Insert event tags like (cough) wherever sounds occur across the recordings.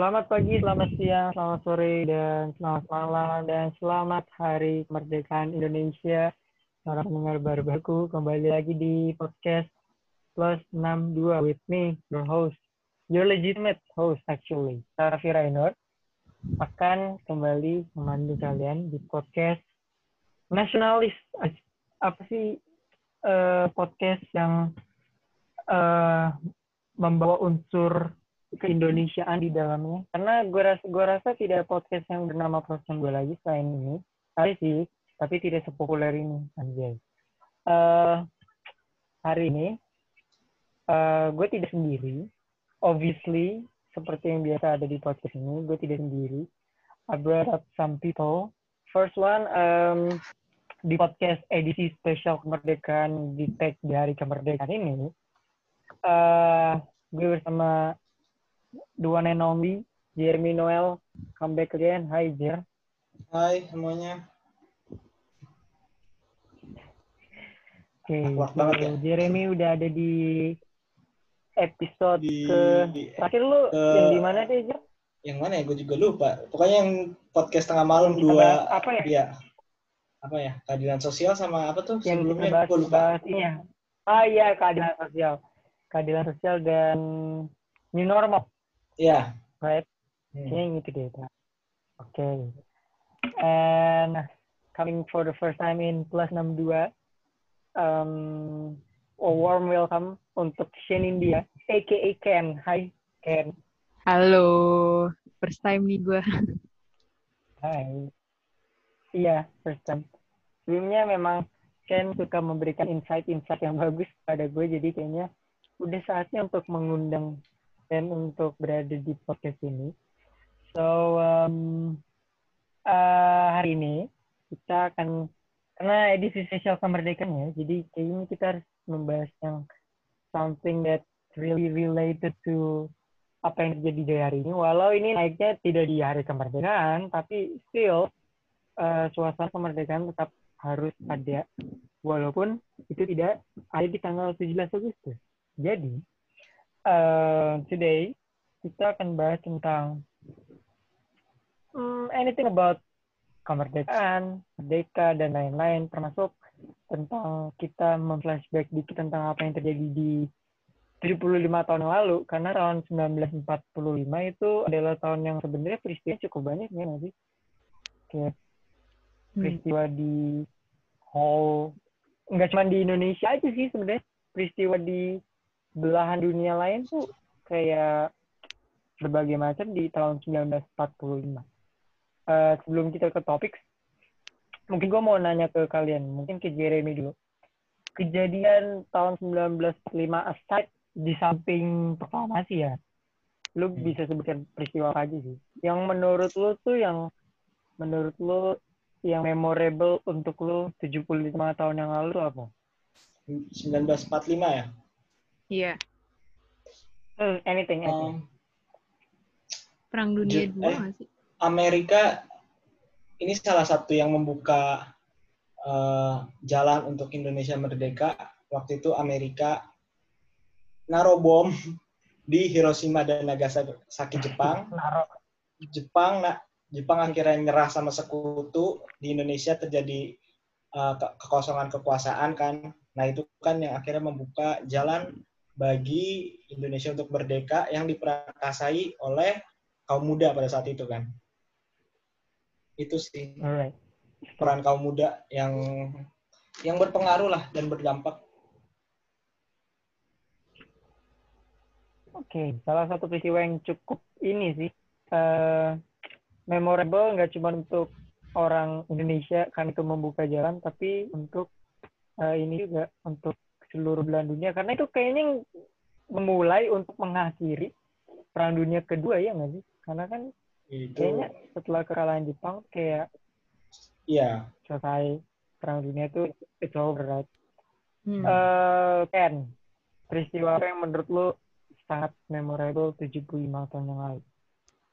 Selamat pagi, selamat siang, selamat sore, dan selamat malam, dan selamat Hari Kemerdekaan Indonesia. Para pendengar baru-baruku, kembali lagi di podcast Plus 62 with me, your host, your legitimate host actually, Raffi Rainur, akan kembali memandu kalian di podcast nasionalis. Apa sih uh, podcast yang uh, membawa unsur keindonesiaan di dalamnya. Karena gue rasa gue rasa tidak podcast yang bernama podcast gue lagi selain ini tapi sih tapi tidak sepopuler ini anjay. Uh, hari ini uh, gue tidak sendiri. Obviously seperti yang biasa ada di podcast ini gue tidak sendiri. I brought up some people. First one um, di podcast edisi spesial kemerdekaan di tag di hari kemerdekaan ini uh, gue bersama the one and only Jeremy Noel come back again. Hai Jer. Hai semuanya. Oke, okay, so, ya. Jeremy udah ada di episode di, ke di, terakhir lu ke, yang di mana deh Jer? Yang mana ya? Gue juga lupa. Pokoknya yang podcast tengah malam dua. Apa ya? Iya. Apa ya? Keadilan sosial sama apa tuh? Yang sebelumnya bahas, gue lupa. Bahas, iya. Ah iya keadilan sosial. Keadilan sosial dan new normal. Iya. Yeah. Right? Hmm. Kayaknya gitu deh. Oke. Okay. And coming for the first time in plus 62, um, a warm welcome untuk Shen India, aka Ken. Hai, Ken. Halo, first time nih gue. Hai. Iya, first time. Sebelumnya memang Ken suka memberikan insight-insight yang bagus pada gue, jadi kayaknya udah saatnya untuk mengundang dan untuk berada di podcast ini. So um, uh, hari ini kita akan karena edisi spesial kemerdekaan ya, jadi kayaknya kita harus membahas yang something that really related to apa yang terjadi di hari ini. Walau ini naiknya tidak di hari kemerdekaan, tapi still uh, suasana kemerdekaan tetap harus ada, walaupun itu tidak ada di tanggal 17 Agustus. Jadi uh, today kita akan bahas tentang um, anything about kemerdekaan, merdeka dan lain-lain, termasuk tentang kita memflashback dikit tentang apa yang terjadi di 75 tahun yang lalu, karena tahun 1945 itu adalah tahun yang sebenarnya peristiwa cukup banyak ya sih? Kayak hmm. peristiwa hmm. di hall, nggak cuma di Indonesia aja sih sebenarnya, peristiwa di belahan dunia lain tuh kayak berbagai macam di tahun 1945. Uh, eh, sebelum kita ke topik, mungkin gue mau nanya ke kalian, mungkin ke Jeremy dulu. Kejadian tahun 1945 aside di samping proklamasi ya, lu hmm. bisa sebutkan peristiwa apa aja sih? Yang menurut lu tuh yang menurut lu yang memorable untuk lu 75 tahun yang lalu apa? 1945 ya? Iya. Hmm, anything, anything. Um, Perang dunia dua eh, sih? Amerika ini salah satu yang membuka uh, jalan untuk Indonesia merdeka. Waktu itu Amerika naruh bom di Hiroshima dan Nagasaki Jepang. Jepang, nah, Jepang akhirnya nyerah sama sekutu. Di Indonesia terjadi uh, kekosongan kekuasaan kan. Nah itu kan yang akhirnya membuka jalan bagi Indonesia untuk merdeka yang diperakasai oleh kaum muda pada saat itu kan. Itu sih Alright. peran kaum muda yang yang berpengaruh lah dan berdampak. Oke, okay. salah satu peristiwa yang cukup ini sih uh, memorable nggak cuma untuk orang Indonesia kan itu membuka jalan, tapi untuk uh, ini juga untuk seluruh belahan dunia karena itu kayaknya memulai untuk mengakhiri perang dunia kedua ya nggak sih? Karena kan itu... kayaknya setelah kekalahan Jepang kayak iya. selesai perang dunia itu it's over right? Hmm. uh, Ken peristiwa apa yang menurut lo sangat memorable 75 tahun yang lalu?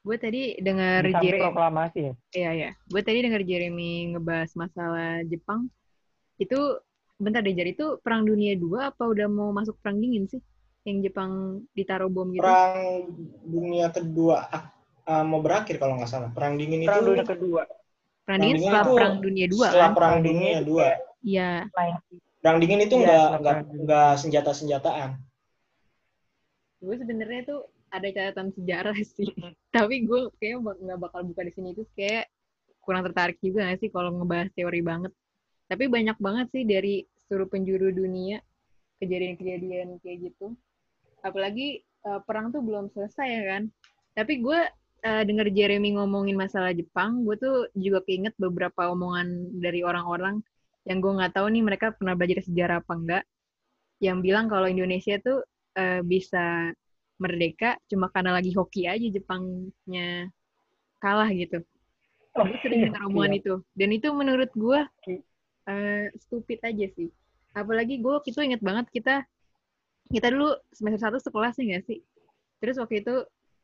Gue tadi dengar Jeremy proklamasi ya? Iya iya. Gue tadi dengar Jeremy ngebahas masalah Jepang. Itu bentar deh jadi itu perang dunia dua apa udah mau masuk perang dingin sih yang Jepang ditaruh bom gitu perang dunia kedua uh, mau berakhir kalau nggak salah. Perang dingin Perang itu dunia kedua. Perang dingin dingin setelah itu perang dunia dua setelah kan? perang dunia dingin dua. Iya. Perang dingin itu Iya, nggak setelah nggak nggak senjata senjataan. Gue sebenarnya tuh ada catatan sejarah sih. Tapi gue kayaknya nggak bakal buka di sini itu kayak kurang tertarik juga gak sih kalau ngebahas teori banget. Tapi banyak banget sih dari seluruh penjuru dunia kejadian-kejadian kayak gitu. Apalagi eh, perang tuh belum selesai ya kan. Tapi gue eh, denger Jeremy ngomongin masalah Jepang, gue tuh juga keinget beberapa omongan dari orang-orang yang gue nggak tahu nih mereka pernah belajar sejarah apa enggak, yang bilang kalau Indonesia tuh eh, bisa merdeka cuma karena lagi hoki aja Jepangnya kalah gitu. Oh, Gue sering dengar omongan iya. itu. Dan itu menurut gue Eh, stupid aja sih. Apalagi gue waktu itu inget banget kita kita dulu semester satu sekelas nih gak sih? Terus waktu itu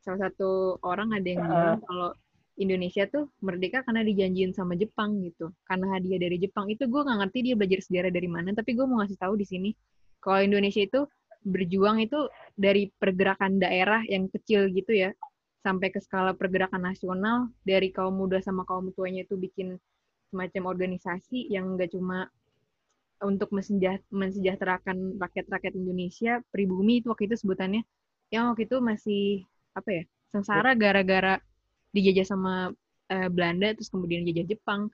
salah satu orang ada yang bilang kalau Indonesia tuh merdeka karena dijanjiin sama Jepang gitu. Karena hadiah dari Jepang. Itu gue nggak ngerti dia belajar sejarah dari mana. Tapi gue mau ngasih tahu di sini. Kalau Indonesia itu berjuang itu dari pergerakan daerah yang kecil gitu ya. Sampai ke skala pergerakan nasional. Dari kaum muda sama kaum tuanya itu bikin semacam organisasi yang nggak cuma untuk menseja- mensejahterakan rakyat-rakyat Indonesia, pribumi itu waktu itu sebutannya, yang waktu itu masih apa ya sengsara gara-gara dijajah sama eh, Belanda terus kemudian dijajah Jepang.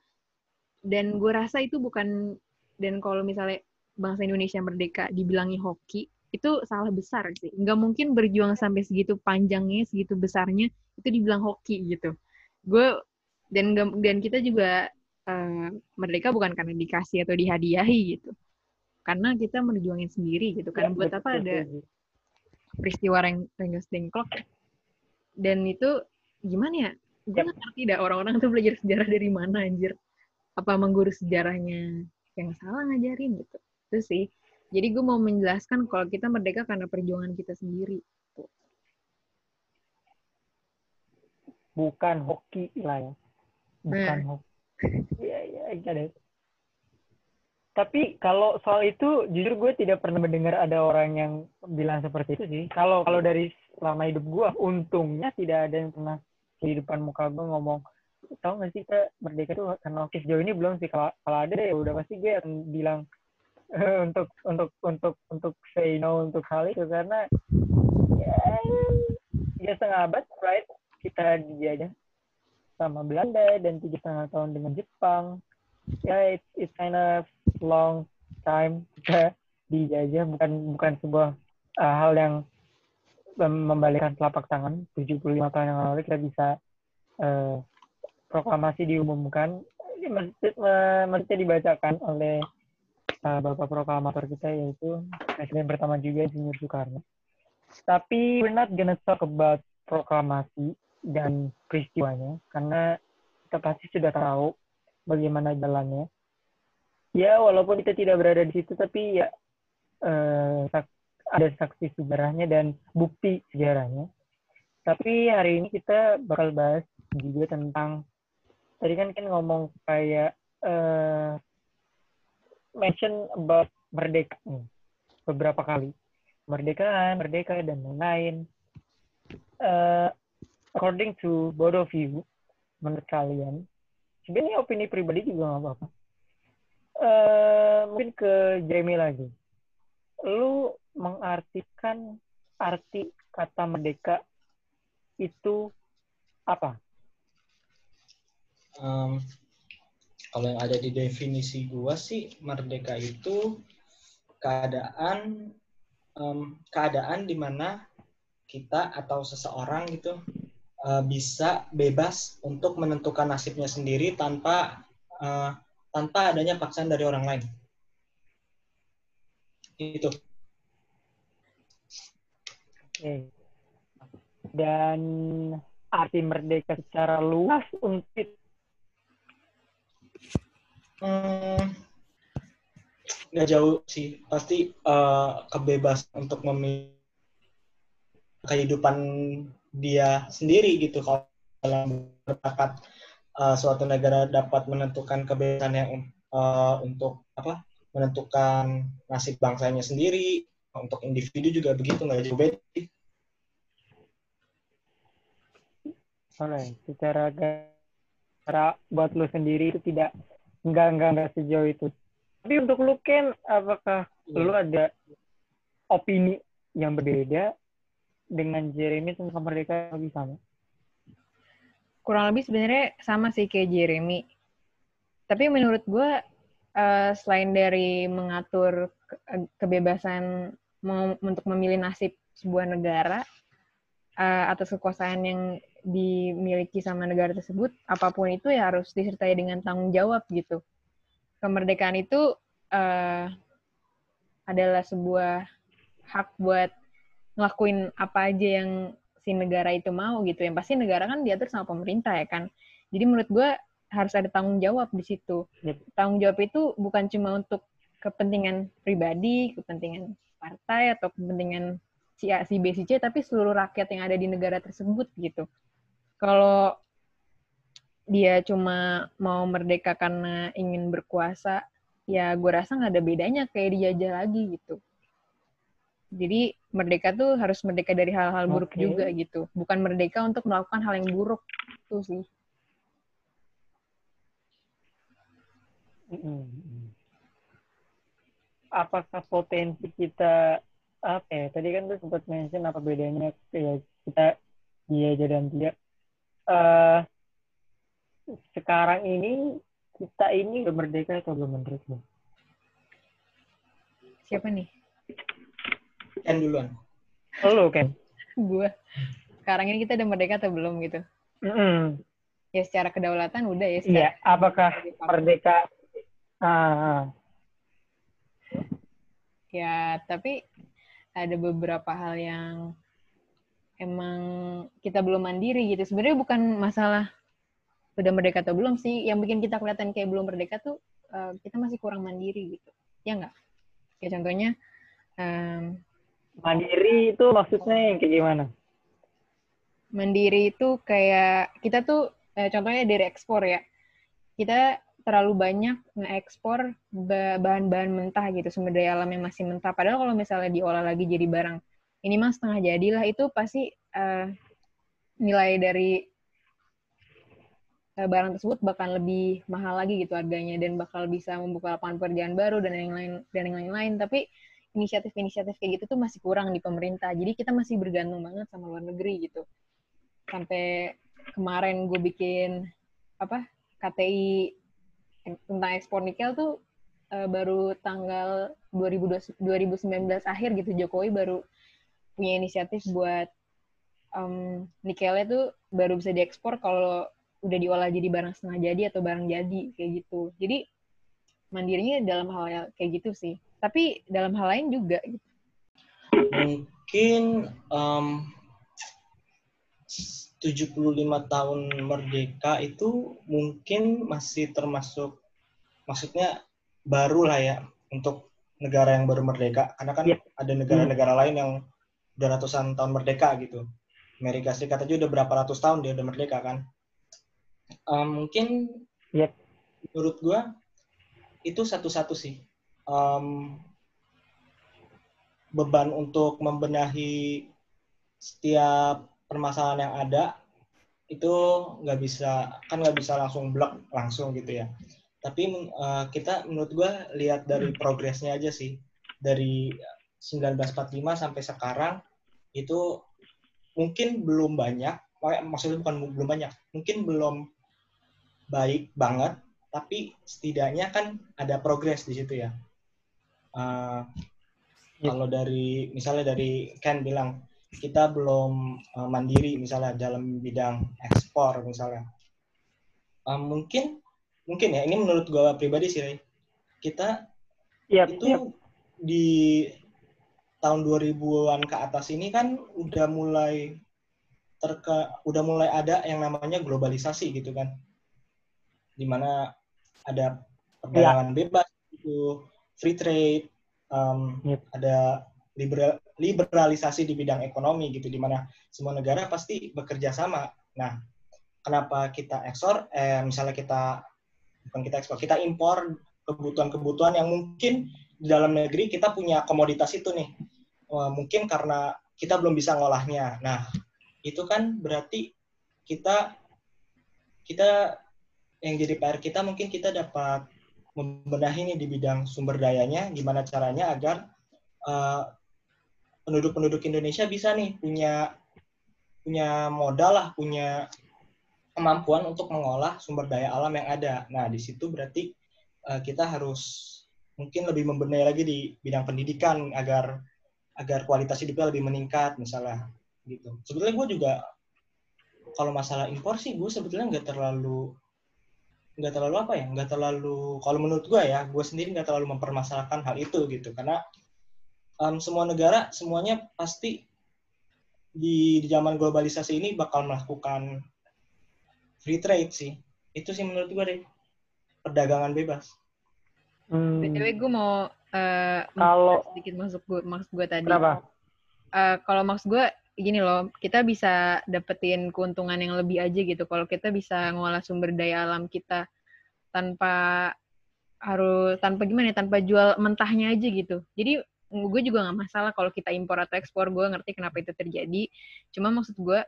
Dan gue rasa itu bukan dan kalau misalnya bangsa Indonesia merdeka dibilangi hoki itu salah besar sih. Nggak mungkin berjuang sampai segitu panjangnya segitu besarnya itu dibilang hoki gitu. Gue dan dan kita juga eh, merdeka bukan karena dikasih atau dihadiahi gitu. Karena kita berjuangin sendiri gitu kan. Ya, buat betul, apa ada betul. peristiwa Reng Rengas Dengklok? Dan itu gimana ya? Gue Yap. nggak ngerti dah orang-orang tuh belajar sejarah dari mana anjir. Apa emang guru sejarahnya yang salah ngajarin gitu. Itu sih. Jadi gue mau menjelaskan kalau kita merdeka karena perjuangan kita sendiri. Bukan hoki lah ya. Bukan Hmm. hoki ya ya I get it. tapi kalau soal itu jujur gue tidak pernah mendengar ada orang yang bilang seperti itu sih. Kalau kalau dari selama hidup gue untungnya tidak ada yang pernah di depan muka gue ngomong tahu nggak sih kita merdeka tuh karena sejauh ini belum sih. Kalau kalau ada ya udah pasti gue akan bilang eh, untuk untuk untuk untuk say no untuk hal itu. Karena ya tiga setengah abad right kita dijajah sama Belanda dan tiga setengah tahun dengan Jepang. Ya it, it's kind of long time kita (laughs) dijajah. Bukan bukan sebuah uh, hal yang mem- membalikkan telapak tangan. 75 tahun yang lalu kita bisa uh, proklamasi diumumkan. Ini maksud- ma- maksudnya dibacakan oleh uh, bapak proklamator kita yaitu presiden pertama juga Insinyur Soekarno. Tapi we're not gonna talk about proklamasi dan peristiwanya karena kita pasti sudah tahu bagaimana jalannya. Ya walaupun kita tidak berada di situ tapi ya eh, ada saksi sejarahnya dan bukti sejarahnya. Tapi hari ini kita bakal bahas juga tentang tadi kan kan ngomong kayak eh, mention about merdeka beberapa kali kemerdekaan, merdeka dan lain-lain. Eh, according to both of you, menurut kalian, sebenarnya opini pribadi juga nggak apa-apa. Eh, mungkin ke Jamie lagi. Lu mengartikan arti kata merdeka itu apa? Um, kalau yang ada di definisi gua sih merdeka itu keadaan em, keadaan di mana kita atau seseorang gitu eh, bisa bebas untuk menentukan nasibnya sendiri tanpa eh, tanpa adanya paksaan dari orang lain. Itu. Oke. Dan arti merdeka secara luas untuk Hmm, nggak jauh sih. Pasti eh, kebebasan untuk memilih kehidupan dia sendiri gitu. Kalau dalam berpakat eh, suatu negara dapat menentukan kebebasan yang eh, untuk apa? Menentukan nasib bangsanya sendiri. Untuk individu juga begitu nggak jauh beda. Oleh secara cara buat lu sendiri itu tidak enggak enggak enggak sejauh itu. Tapi untuk lu Ken, apakah Iya. lu ada opini yang berbeda dengan Jeremy tentang kemerdekaan lebih sama? kurang lebih sebenarnya sama sih kayak Jeremy. Tapi menurut gue eh, selain dari mengatur ke- kebebasan mau- untuk memilih nasib sebuah negara eh, atas kekuasaan yang dimiliki sama negara tersebut, apa pun itu ya harus disertai dengan tanggung jawab gitu. Kemerdekaan itu eh, adalah sebuah hak buat ngelakuin apa aja yang si negara itu mau gitu. Yang pasti negara kan diatur sama pemerintah ya kan. Jadi menurut gue harus ada tanggung jawab di situ. Yep. Tanggung jawab itu bukan cuma untuk kepentingan pribadi, kepentingan partai atau kepentingan si A, si B, si C, tapi seluruh rakyat yang ada di negara tersebut gitu. Kalau dia cuma mau merdeka karena ingin berkuasa, ya gue rasa nggak ada bedanya kayak dijajah lagi gitu. Jadi merdeka tuh harus merdeka dari hal-hal buruk Oke. juga gitu. Bukan merdeka untuk melakukan hal yang buruk. Itu sih. Apakah potensi kita apa ya? Tadi kan tuh sempat mention apa bedanya kayak kita dia dan dia. Eh sekarang ini kita ini udah merdeka atau belum merdeka? Siapa nih? Ken duluan. Lo kan? Gue. Sekarang ini kita udah merdeka atau belum gitu? Mm-mm. Ya secara kedaulatan udah ya. Secara Iya. Apakah merdeka? Ah. Ya, tapi ada beberapa hal yang emang kita belum mandiri gitu. Sebenarnya bukan masalah udah merdeka atau belum sih. Yang bikin kita kelihatan kayak belum merdeka tuh eh, kita masih kurang mandiri gitu. Ya nggak? Kayak contohnya, em, mandiri itu maksudnya yang kayak gimana? mandiri itu kayak kita tuh eh, contohnya dari ekspor ya. Kita terlalu banyak ngeekspor ba- bahan-bahan mentah gitu, sumber daya alam yang masih mentah. Padahal kalau misalnya diolah lagi jadi barang ini mah setengah jadilah itu pasti eh, nilai dari eh, barang tersebut bakal lebih mahal lagi gitu harganya dan bakal bisa membuka lapangan pekerjaan baru dan yang lain dan yang lain-lain. Tapi inisiatif-inisiatif kayak gitu tuh masih kurang di pemerintah. Jadi kita masih bergantung banget sama luar negeri gitu. Sampai kemarin gue bikin apa KTI tentang ekspor nikel tuh eh, baru tanggal 2020 2019 akhir gitu Jokowi baru punya inisiatif buat em, nikelnya tuh baru bisa diekspor kalau udah diolah jadi barang setengah jadi atau barang jadi kayak gitu. Jadi mandirinya dalam hal kayak gitu sih. Tapi dalam hal lain juga gitu. Mungkin em, 75 tahun merdeka itu mungkin masih termasuk maksudnya baru lah ya untuk negara yang baru merdeka karena kan Iya. ada negara-negara lain yang udah ratusan tahun merdeka gitu. Amerika Serikat aja udah berapa ratus tahun dia udah merdeka kan. Em, mungkin Iya. menurut gua itu satu-satu sih. Em, beban untuk membenahi setiap permasalahan yang ada itu nggak bisa kan nggak bisa langsung blok langsung gitu ya. Tapi eh, kita menurut gua lihat dari progresnya aja sih. Dari 1945 sampai sekarang itu mungkin belum banyak mak- maksudnya bukan belum banyak mungkin belum baik banget tapi setidaknya kan ada progres di situ ya Eh, Iya. kalau dari misalnya dari Ken bilang kita belum eh, mandiri misalnya dalam bidang ekspor misalnya Eh, mungkin mungkin ya ini menurut gue pribadi sih Ray. kita Iya, itu iya. di tahun 2000-an ke atas ini kan udah mulai terke udah mulai ada yang namanya globalisasi gitu kan di mana ada perdagangan bebas gitu free trade um, Yep. ada liberal- liberalisasi di bidang ekonomi gitu di mana semua negara pasti bekerja sama. Nah kenapa kita ekspor? Eh misalnya kita bukan kita ekspor kita impor kebutuhan-kebutuhan yang mungkin di dalam negeri kita punya komoditas itu nih. Eh, mungkin karena kita belum bisa ngolahnya. Nah itu kan berarti kita kita yang jadi PR kita mungkin kita dapat membenahi nih di bidang sumber dayanya gimana caranya agar uh, penduduk-penduduk Indonesia bisa nih punya punya modal lah punya kemampuan untuk mengolah sumber daya alam yang ada. Nah, di situ berarti uh, kita harus mungkin lebih membenahi lagi di bidang pendidikan agar agar kualitas hidupnya lebih meningkat misalnya gitu. Sebetulnya gue juga kalau masalah impor sih gue sebetulnya nggak terlalu nggak terlalu apa ya nggak terlalu kalau menurut gue ya gue sendiri nggak terlalu mempermasalahkan hal itu gitu. Karena um, semua negara semuanya pasti di, di zaman globalisasi ini bakal melakukan free trade sih. Itu sih menurut gue deh perdagangan bebas. Hmm. btw gue mau uh, kalau sedikit masuk gue maksud gue tadi. Kenapa? Uh, kalau maksud gue gini loh, kita bisa dapetin keuntungan yang lebih aja gitu. Kalau kita bisa ngolah sumber daya alam kita tanpa harus tanpa gimana ya, tanpa jual mentahnya aja gitu. Jadi gue juga nggak masalah kalau kita impor atau ekspor. Gue ngerti kenapa itu terjadi. Cuma maksud gue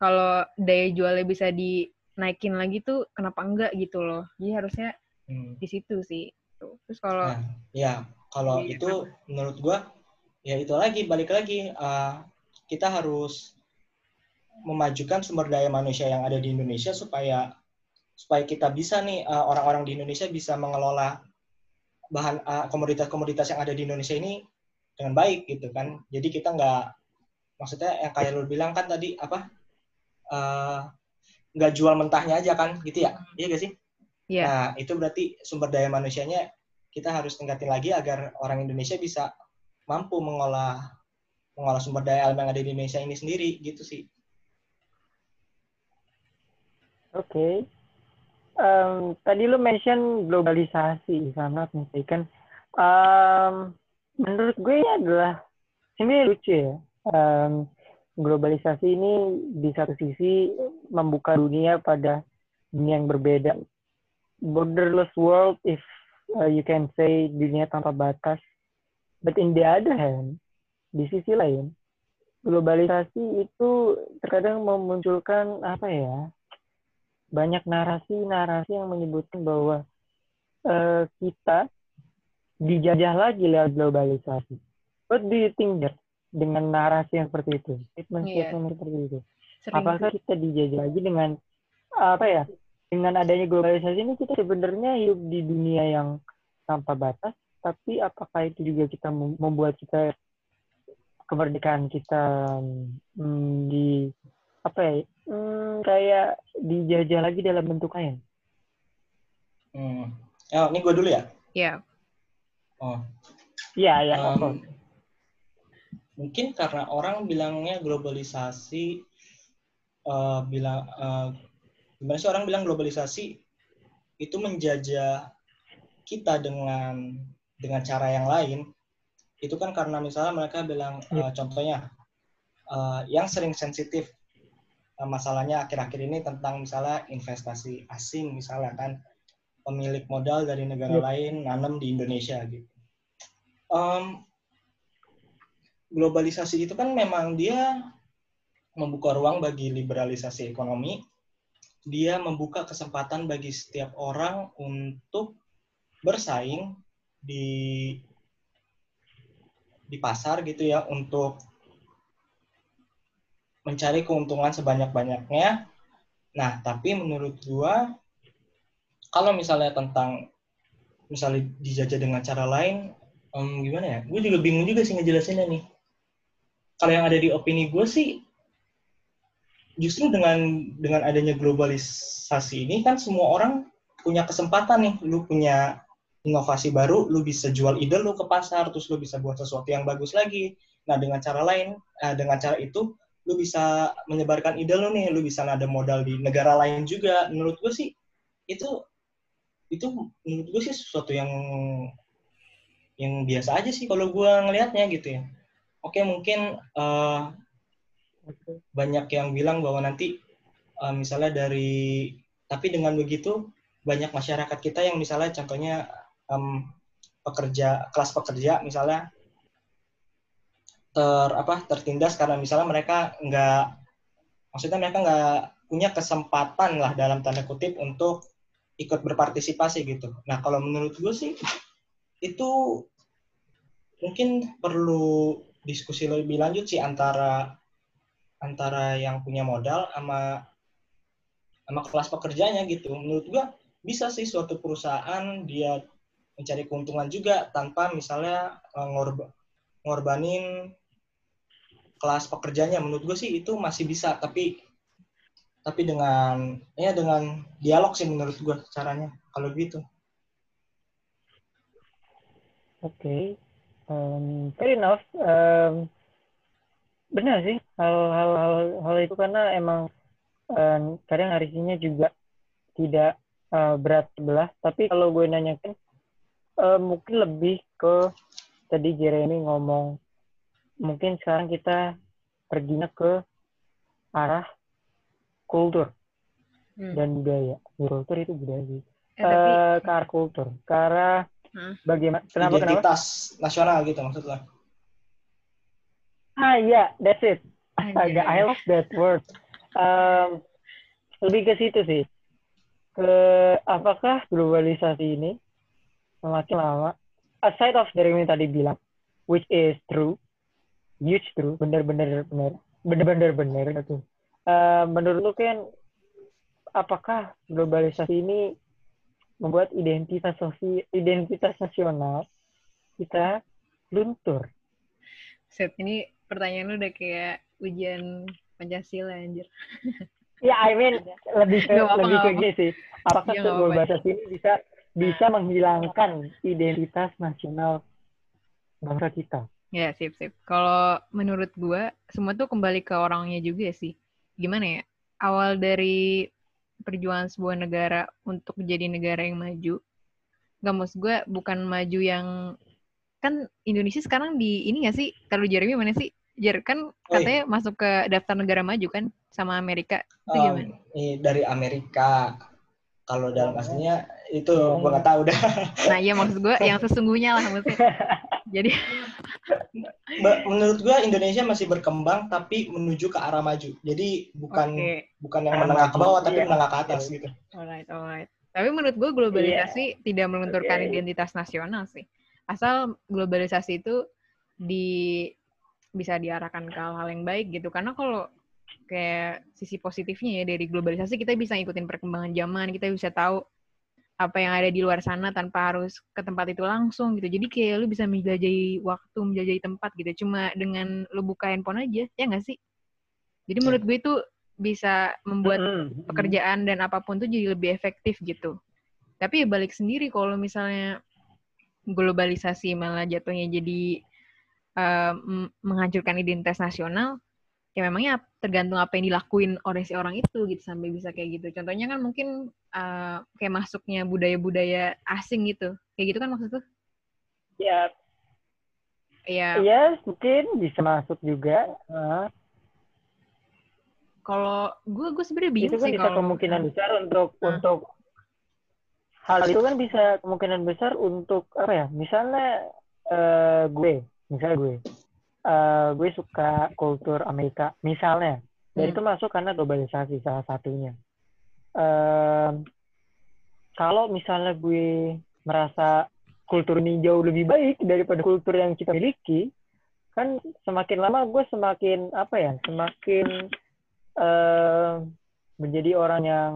kalau daya jualnya bisa dinaikin lagi tuh kenapa enggak gitu loh. Jadi harusnya hmm. di situ sih. Terus kalau nah, ya kalau iya, itu menurut gue ya itu lagi balik lagi uh, kita harus memajukan sumber daya manusia yang ada di Indonesia supaya supaya kita bisa nih uh, orang-orang di Indonesia bisa mengelola bahan uh, komoditas-komoditas yang ada di Indonesia ini dengan baik gitu kan. Jadi kita nggak maksudnya yang kayak lu bilang kan tadi apa uh, nggak jual mentahnya aja kan gitu ya? Iya gak sih? Iya. Yeah. Nah itu berarti sumber daya manusianya kita harus tingkatin lagi agar orang Indonesia bisa mampu mengolah mengolah sumber daya alam yang ada di Indonesia ini sendiri gitu sih. Oke. Okay. Um, tadi lu mention globalisasi, sama misalkan. Um, menurut gue ini adalah ini lucu ya. Um, globalisasi ini di satu sisi membuka dunia pada dunia yang berbeda. Borderless world, if uh, you can say dunia tanpa batas. But in the other hand, di sisi lain globalisasi itu terkadang memunculkan apa ya banyak narasi-narasi yang menyebutkan bahwa uh, kita dijajah lagi lewat globalisasi. What do you think there? dengan narasi yang seperti itu, statement-statement yeah. seperti itu? Sering Apakah kita dijajah lagi dengan apa ya? Dengan adanya globalisasi ini kita sebenarnya hidup di dunia yang tanpa batas, tapi apakah itu juga kita membuat kita kemerdekaan kita hmm, di apa ya hmm, kayak dijajah lagi dalam bentuk kain. Hmm. Oh, ini gue dulu ya? Iya. Yeah. Oh. Iya, ya. Um, mungkin karena orang bilangnya globalisasi, uh, bilang uh, gimana sih orang bilang globalisasi itu menjajah kita dengan dengan cara yang lain itu kan karena misalnya mereka bilang uh, contohnya uh, yang sering sensitif uh, masalahnya akhir-akhir ini tentang misalnya investasi asing misalnya kan pemilik modal dari negara yep. lain nanam di Indonesia gitu. Um, globalisasi itu kan memang dia membuka ruang bagi liberalisasi ekonomi. Dia membuka kesempatan bagi setiap orang untuk bersaing di di pasar gitu ya untuk mencari keuntungan sebanyak-banyaknya. Nah, tapi menurut gua kalau misalnya tentang misalnya dijajah dengan cara lain, um, gimana ya? Gue juga bingung juga sih ngejelasinnya nih. Kalau yang ada di opini gue sih, justru dengan dengan adanya globalisasi ini kan semua orang punya kesempatan nih, lu punya inovasi baru, lu bisa jual ide lu ke pasar, terus lu bisa buat sesuatu yang bagus lagi. Nah, dengan cara lain, eh, dengan cara itu, lu bisa menyebarkan ide lu nih, lu bisa ada modal di negara lain juga. Menurut gue sih, itu itu menurut gue sih sesuatu yang yang biasa aja sih kalau gue ngelihatnya gitu ya. Oke, mungkin uh, banyak yang bilang bahwa nanti uh, misalnya dari tapi dengan begitu banyak masyarakat kita yang misalnya contohnya um, pekerja kelas pekerja misalnya ter apa tertindas karena misalnya mereka nggak maksudnya mereka nggak punya kesempatan lah dalam tanda kutip untuk ikut berpartisipasi gitu. Nah kalau menurut gue sih itu mungkin perlu diskusi lebih lanjut sih antara antara yang punya modal sama sama kelas pekerjanya gitu. Menurut gue bisa sih suatu perusahaan dia mencari keuntungan juga tanpa misalnya eh, ngorba, ngorbanin kelas pekerjanya. Menurut gue sih itu masih bisa tapi tapi dengan ya dengan dialog sih menurut gue caranya kalau gitu. Oke okay. um, enough. Um, benar sih hal-hal hal, itu karena emang um, kadang harusnya juga tidak uh, berat sebelah. Tapi kalau gue nanyakan uh, mungkin lebih ke tadi Jeremy ngomong mungkin sekarang kita perginya ke arah kultur hmm. dan budaya. Kultur itu budaya sih. Eh, tapi... uh, ke arah kultur, ke arah hmm. bagaimana? Kenapa? Identitas kenapa? nasional gitu maksudnya. Ah iya, yeah, that's it. Agak I love that word. Um, lebih ke situ sih. Ke apakah globalisasi ini semakin lama, aside of dari yang tadi bilang, which is true, huge true bener-bener bener bener-bener bener gitu. Uh, menurut lu kan apakah globalisasi ini membuat identitas sosial identitas nasional kita luntur? Set ini pertanyaan lu udah kayak ujian pancasila anjir. Ya I mean lebih ke, apa, lebih ke gini sih. Apakah ya, globalisasi ini bisa bisa nah. menghilangkan identitas nasional bangsa kita Ya, sip, sip. Kalau menurut gue, semua tuh kembali ke orangnya juga sih. Gimana ya? Awal dari perjuangan sebuah negara untuk menjadi negara yang maju, nggak maksud gue bukan maju yang kan Indonesia sekarang di ini gak sih? Kalau Jeremy mana sih? Jer kan katanya Oi. masuk ke daftar negara maju kan sama Amerika. Itu um, gimana? dari Amerika. Kalau dalam aslinya itu gue nggak tahu dah. Nah iya maksud gue yang sesungguhnya lah maksudnya. Jadi menurut gua Indonesia masih berkembang tapi menuju ke arah maju. Jadi bukan okay. bukan yang menengah ke bawah tapi yeah. menengah ke atas gitu. Alright, alright. Tapi menurut gua globalisasi yeah. tidak melunturkan okay. identitas nasional sih. Asal globalisasi itu di bisa diarahkan ke hal-hal yang baik gitu. Karena kalau kayak sisi positifnya ya dari globalisasi kita bisa ngikutin perkembangan zaman, kita bisa tahu apa yang ada di luar sana tanpa harus ke tempat itu langsung gitu. Jadi kayak lu bisa menjelajahi waktu, menjelajahi tempat gitu. Cuma dengan lu buka handphone aja, ya nggak sih? Jadi ya. menurut gue itu bisa membuat pekerjaan dan apa pun tuh jadi lebih efektif gitu. Tapi ya balik sendiri kalau misalnya globalisasi malah jatuhnya jadi uh, menghancurkan identitas nasional, ya memangnya tergantung apa yang dilakuin oleh si orang itu gitu sampai bisa kayak gitu. Contohnya kan mungkin uh, kayak masuknya budaya-budaya asing gitu. Kayak gitu kan maksud tuh? Ya. Iya. Iya, mungkin bisa masuk juga. Uh. Kalau gue gue sebenarnya bingung itu kan sih bisa kemungkinan besar untuk uh. untuk hal itu kan bisa kemungkinan besar untuk apa ya? Misalnya uh, gue, misalnya gue uh, gue suka kultur Amerika. Misalnya dan hmm. itu masuk karena globalisasi salah satunya. Uh, kalau misalnya gue merasa kultur ini jauh lebih baik daripada kultur yang kita miliki kan semakin lama gue semakin apa ya semakin uh, menjadi orang yang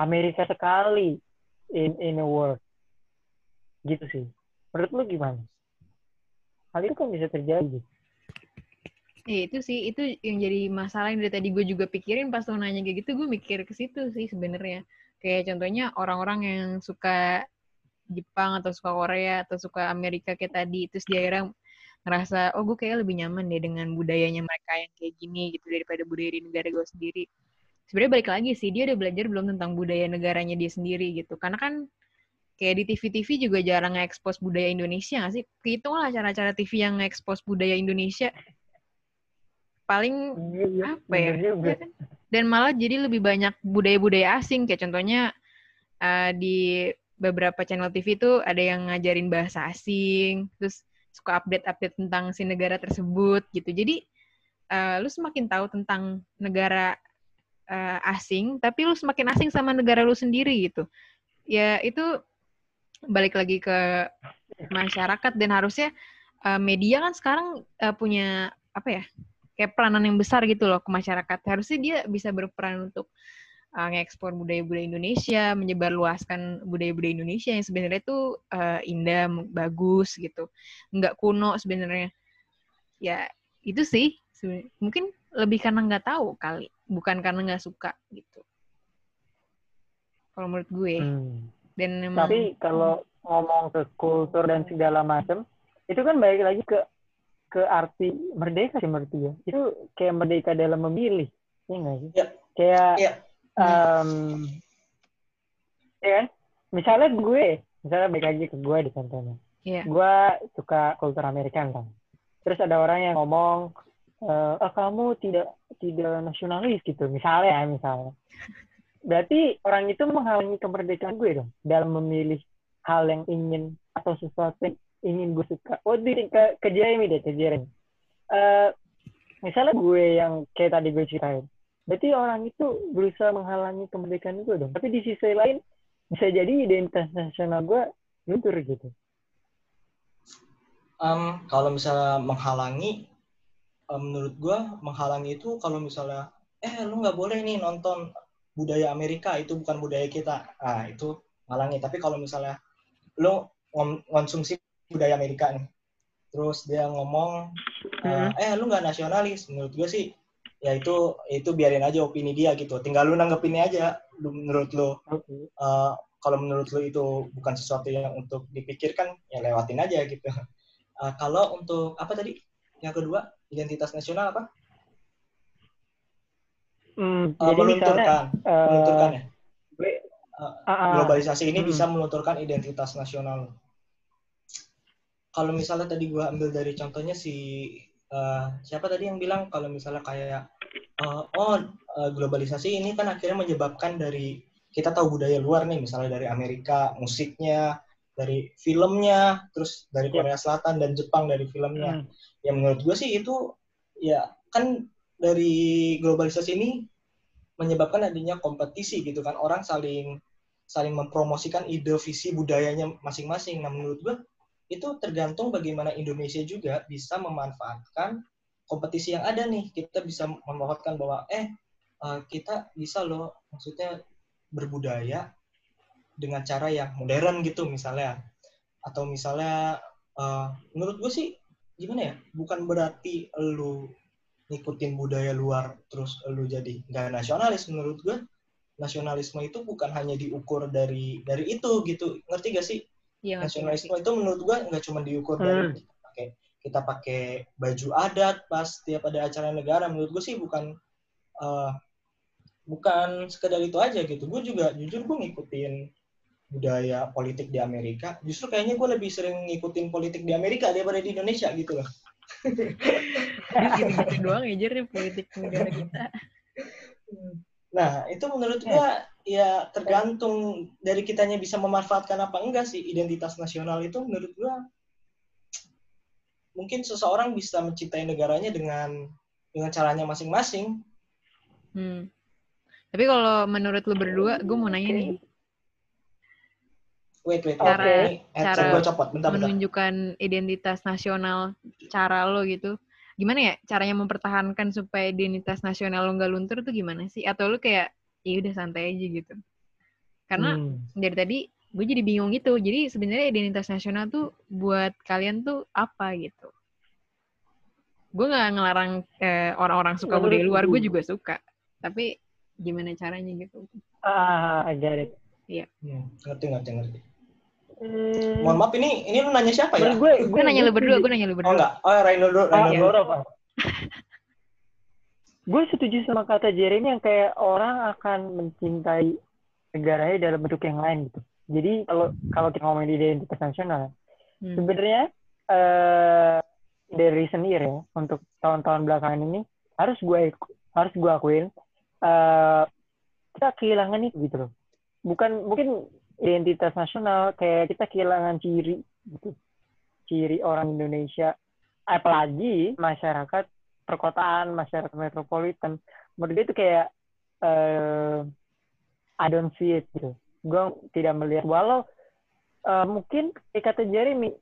Amerika sekali in in a world. Gitu sih. Menurut lu gimana? Hal itu kan bisa terjadi Ya itu sih, itu yang jadi masalah yang dari tadi gue juga pikirin pas lo nanya kayak gitu, gue mikir ke situ sih sebenarnya. Kayak contohnya orang-orang yang suka Jepang atau suka Korea atau suka Amerika kayak tadi, terus dia akhirnya ngerasa, oh gue kayak lebih nyaman deh dengan budayanya mereka yang kayak gini gitu daripada budaya di negara gue sendiri. Sebenarnya balik lagi sih, dia udah belajar belum tentang budaya negaranya dia sendiri gitu. Karena kan kayak di TV-TV juga jarang nge-expose budaya Indonesia nggak sih? Hitung lah cara-cara TV yang nge-expose budaya Indonesia paling iya, iya. apa ya? Iya kan? Dan malah jadi lebih banyak budaya-budaya asing kayak contohnya uh, di beberapa channel TV itu ada yang ngajarin bahasa asing, terus suka update-update tentang si negara tersebut gitu. Jadi uh, lu semakin tahu tentang negara uh, asing, tapi lu semakin asing sama negara lu sendiri gitu. Ya itu balik lagi ke masyarakat dan harusnya uh, media kan sekarang uh, punya apa ya kayak peranan yang besar gitu loh ke masyarakat. Harusnya dia bisa berperan untuk uh, ngekspor budaya-budaya Indonesia, menyebarluaskan budaya-budaya Indonesia yang sebenarnya itu uh, indah, bagus gitu, nggak kuno sebenarnya. Ya itu sih, mungkin lebih karena nggak tahu kali, bukan karena nggak suka gitu. Kalau menurut gue. Hmm. Dan memang, Tapi kalau ngomong ke kultur dan segala macam, itu kan balik lagi ke ke arti merdeka sih menurut gue. Itu kayak merdeka dalam memilih, ya nggak sih? Ya. Kayak ya um, ya kan misalnya gue misalnya baik lagi ke gue di contohnya yeah. gue suka kultur Amerika kan terus ada orang yang ngomong e, oh, kamu tidak tidak nasionalis gitu misalnya ya misalnya berarti orang itu menghalangi kemerdekaan gue dong dalam memilih hal yang ingin atau sesuatu yang ingin gue suka. Oh di ke ke Jeremy deh ke Jeremy. Uh, misalnya gue yang kayak tadi gue ceritain berarti orang itu berusaha menghalangi kemerdekaan gue dong. Tapi di sisi lain bisa jadi identitas nasional gue luntur gitu. Um, kalau misalnya menghalangi um, menurut gue menghalangi itu kalau misalnya eh lu nggak boleh nih nonton budaya Amerika itu bukan budaya kita. Ah itu menghalangi. Tapi kalau misalnya lu konsumsi budaya Amerika nih. Terus dia ngomong uh, eh lu nggak nasionalis. Menurut gue sih ya itu itu biarin aja opini dia gitu. Tinggal lu nanggepinnya aja lu, menurut lu. Okay. uh, kalau menurut lu itu bukan sesuatu yang untuk dipikirkan ya lewatin aja gitu. Uh, (laughs) kalau untuk apa tadi? Yang kedua identitas nasional apa? Hmm, uh, melunturkan. uh, melunturkan ya? uh, globalisasi ini hmm. bisa melunturkan identitas nasional kalau misalnya tadi gua ambil dari contohnya si uh, siapa tadi yang bilang kalau misalnya kayak uh, oh uh, globalisasi ini kan akhirnya menyebabkan dari kita tahu budaya luar nih misalnya dari Amerika musiknya dari filmnya terus dari iya. Korea Selatan dan Jepang dari filmnya hmm. ya menurut gue sih itu ya kan dari globalisasi ini menyebabkan adanya kompetisi gitu kan orang saling saling mempromosikan ide visi budayanya masing-masing nah menurut gue itu tergantung bagaimana Indonesia juga bisa memanfaatkan kompetisi yang ada nih. Kita bisa memanfaatkan bahwa eh uh, kita bisa loh maksudnya berbudaya dengan cara yang modern gitu misalnya. Atau misalnya uh, menurut gue sih gimana ya? Bukan berarti lu ngikutin budaya luar terus lu jadi nggak nasionalis menurut gue nasionalisme itu bukan hanya diukur dari dari itu gitu ngerti gak sih Iya, nasionalisme itu menurut gua nggak cuma diukur hmm. dari kita pakai kita pakai baju adat pas tiap ada acara negara. Menurut gua sih bukan uh, bukan sekedar itu aja gitu. Gue juga jujur gue ngikutin budaya politik di Amerika. Justru kayaknya gue lebih sering ngikutin politik di Amerika daripada di Indonesia gitu loh. gitu doang ya politik negara kita. Nah, itu menurut gua ya tergantung dari kitanya bisa memanfaatkan apa enggak sih identitas nasional itu menurut gua mungkin seseorang bisa mencintai negaranya dengan dengan caranya masing-masing. Hmm. Tapi kalau menurut lu berdua, gue mau nanya nih. Wait, wait, cara, okay. cara gue copot. Bentar, menunjukkan bentar. identitas nasional cara lo gitu. Gimana ya caranya mempertahankan supaya identitas nasional lo nggak luntur tuh gimana sih? Atau lu kayak ya udah santai aja gitu karena hmm. dari tadi gue jadi bingung gitu jadi sebenarnya identitas nasional tuh buat kalian tuh apa gitu gue nggak ngelarang eh, orang-orang suka budaya luar gue juga suka tapi gimana caranya gitu ah I iya hmm, ngerti ngerti ngerti Hmm. Mohon maaf ini ini lu nanya siapa ya? Gue gue nanya lu berdua, gue nanya lu berdua. Oh enggak. Oh Rino dulu, Rino dulu. Oh, (laughs) gue setuju sama kata Jeremy yang kayak orang akan mencintai negaranya dalam bentuk yang lain gitu. Jadi kalau kalau kita ngomongin identitas nasional, hmm. sebenarnya uh, dari sendiri ya untuk tahun-tahun belakangan ini harus gue harus gue akuin uh, kita kehilangan itu gitu loh. Bukan mungkin identitas nasional kayak kita kehilangan ciri gitu, ciri orang Indonesia apalagi masyarakat perkotaan masyarakat metropolitan. Menurut dia itu kayak uh, I don't see it gitu. Gue tidak melihat. Walau uh, mungkin kata Jeremy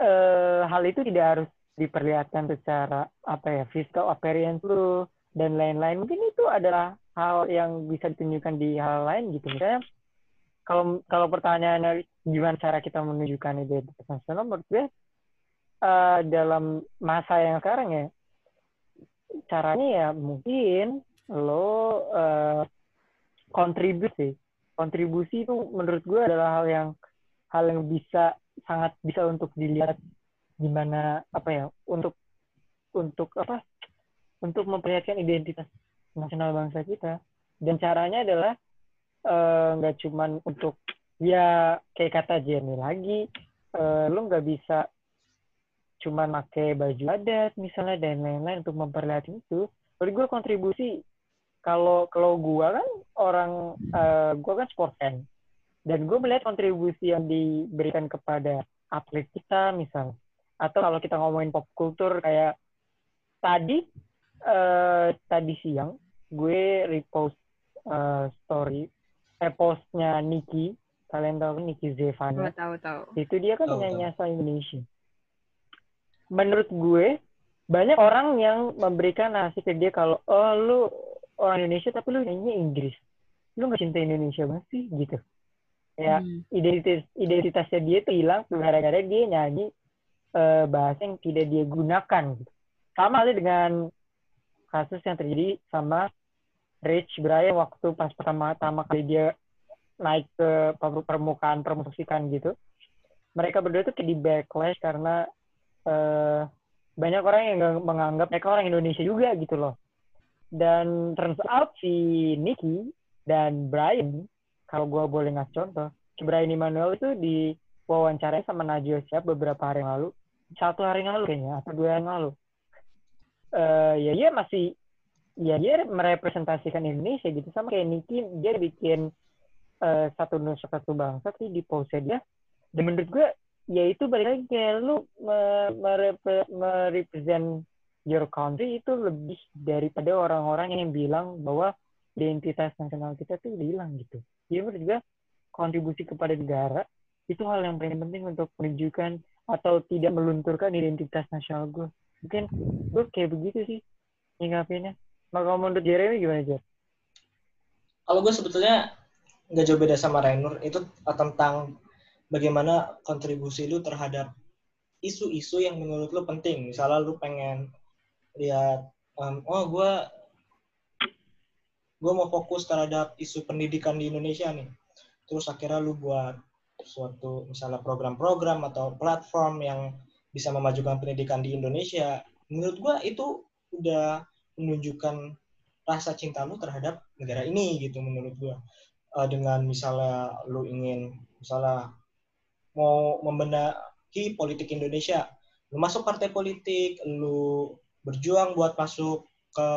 uh, hal itu tidak harus diperlihatkan secara apa ya physical appearance lu dan lain-lain. Mungkin itu adalah hal yang bisa ditunjukkan di hal lain gitu. Misalnya kalau kalau pertanyaannya gimana cara kita menunjukkan identitas nasional menurut gue uh, dalam masa yang sekarang ya caranya ya mungkin lo uh, kontribusi kontribusi itu menurut gue adalah hal yang hal yang bisa sangat bisa untuk dilihat gimana apa ya untuk untuk apa untuk memperlihatkan identitas nasional bangsa kita. Dan caranya adalah eh, nggak uh, cuman untuk ya kayak kata Jenny lagi uh, lu nggak bisa cuman pakai baju adat misalnya dan lain-lain untuk memperlihatkan itu. Kalau gue kontribusi kalau kalau gue kan orang uh, eh, gue kan sport fan. Dan gue melihat kontribusi yang diberikan kepada atlet kita misal. Atau kalau kita ngomongin pop culture kayak tadi uh, tadi siang gue repost uh, story eh postnya Niki kalian tahu Niki Zevana tahu tahu. Itu dia kan penyanyi asal Indonesia menurut gue banyak orang yang memberikan nasi ke dia kalau oh lu orang Indonesia tapi lu nyanyi Inggris lu nggak cinta Indonesia banget sih gitu ya hmm. identitas identitasnya dia tuh hilang gara-gara dia nyanyi uh, bahasa yang tidak dia gunakan. Sama halnya dengan kasus yang terjadi sama Rich Brian waktu pas pertama-tama kali dia naik ke permukaan promosikan gitu. Mereka berdua tuh kayak di backlash karena uh, banyak orang yang menganggap mereka orang Indonesia juga gitu loh. Dan turns out si Nicky dan Brian, kalau gue boleh ngasih contoh, si Brian Emmanuel itu di wawancaranya sama Najwa Siap beberapa hari yang lalu. Satu hari yang lalu kayaknya atau dua hari yang lalu. Uh, ya dia masih ya dia merepresentasikan Indonesia gitu. Sama kayak Niki dia bikin uh, satu nusa satu bangsa sih di pose dia. Dan menurut gue ya itu balik lagi kayak lu merepresent your country itu lebih daripada orang-orang yang bilang bahwa identitas nasional kita tuh hilang gitu. Jadi menurut gue kontribusi kepada negara itu hal yang paling penting untuk menunjukkan atau tidak melunturkan identitas nasional gue. Mungkin gue kayak begitu sih nyingapinnya. Maka menurut Jeremy gimana, Jer? Kalau gue sebetulnya nggak jauh beda sama Rainur. Itu tentang bagaimana kontribusi lu terhadap isu-isu yang menurut lu penting. Misalnya lu pengen lihat, um, oh gue gue mau fokus terhadap isu pendidikan di Indonesia nih. Terus akhirnya lu buat suatu misalnya program-program atau platform yang bisa memajukan pendidikan di Indonesia, menurut gua itu udah menunjukkan rasa cinta lu terhadap negara ini gitu menurut gua. Uh, dengan misalnya lu ingin misalnya mau membenahi politik Indonesia, lu masuk partai politik, lu berjuang buat masuk ke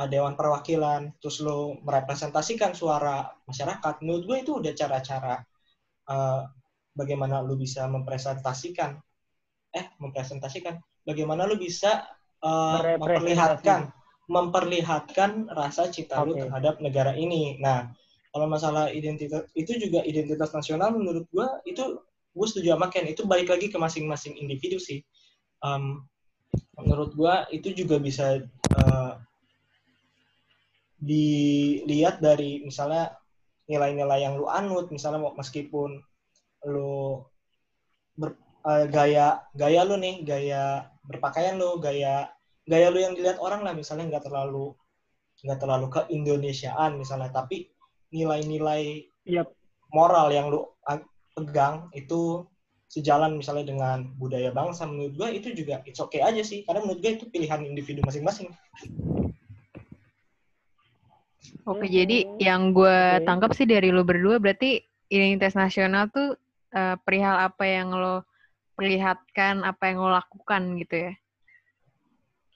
uh, Dewan Perwakilan, terus lu merepresentasikan suara masyarakat, menurut gue itu udah cara-cara uh, bagaimana lu bisa mempresentasikan eh mempresentasikan bagaimana lu bisa uh, memperlihatkan memperlihatkan rasa cinta okay. lu terhadap negara ini. Nah, kalau masalah identitas itu juga identitas nasional menurut gua itu gue setuju sama Ken. Itu balik lagi ke masing-masing individu sih. Um, menurut gua itu juga bisa uh, dilihat dari misalnya nilai-nilai yang lu anut. Misalnya meskipun lu ber, uh, gaya gaya lu nih gaya berpakaian lu gaya gaya lu yang dilihat orang lah. Misalnya nggak terlalu nggak terlalu ke Indonesiaan misalnya. Tapi nilai-nilai yep. moral yang lu pegang itu sejalan misalnya dengan budaya bangsa menurut gue itu juga it's okay aja sih karena menurut gue itu pilihan individu masing-masing. Oke, okay, jadi yang gue tangkap sih dari lo berdua berarti identitas nasional tuh uh, perihal apa yang lo perlihatkan, apa yang lo lakukan gitu ya.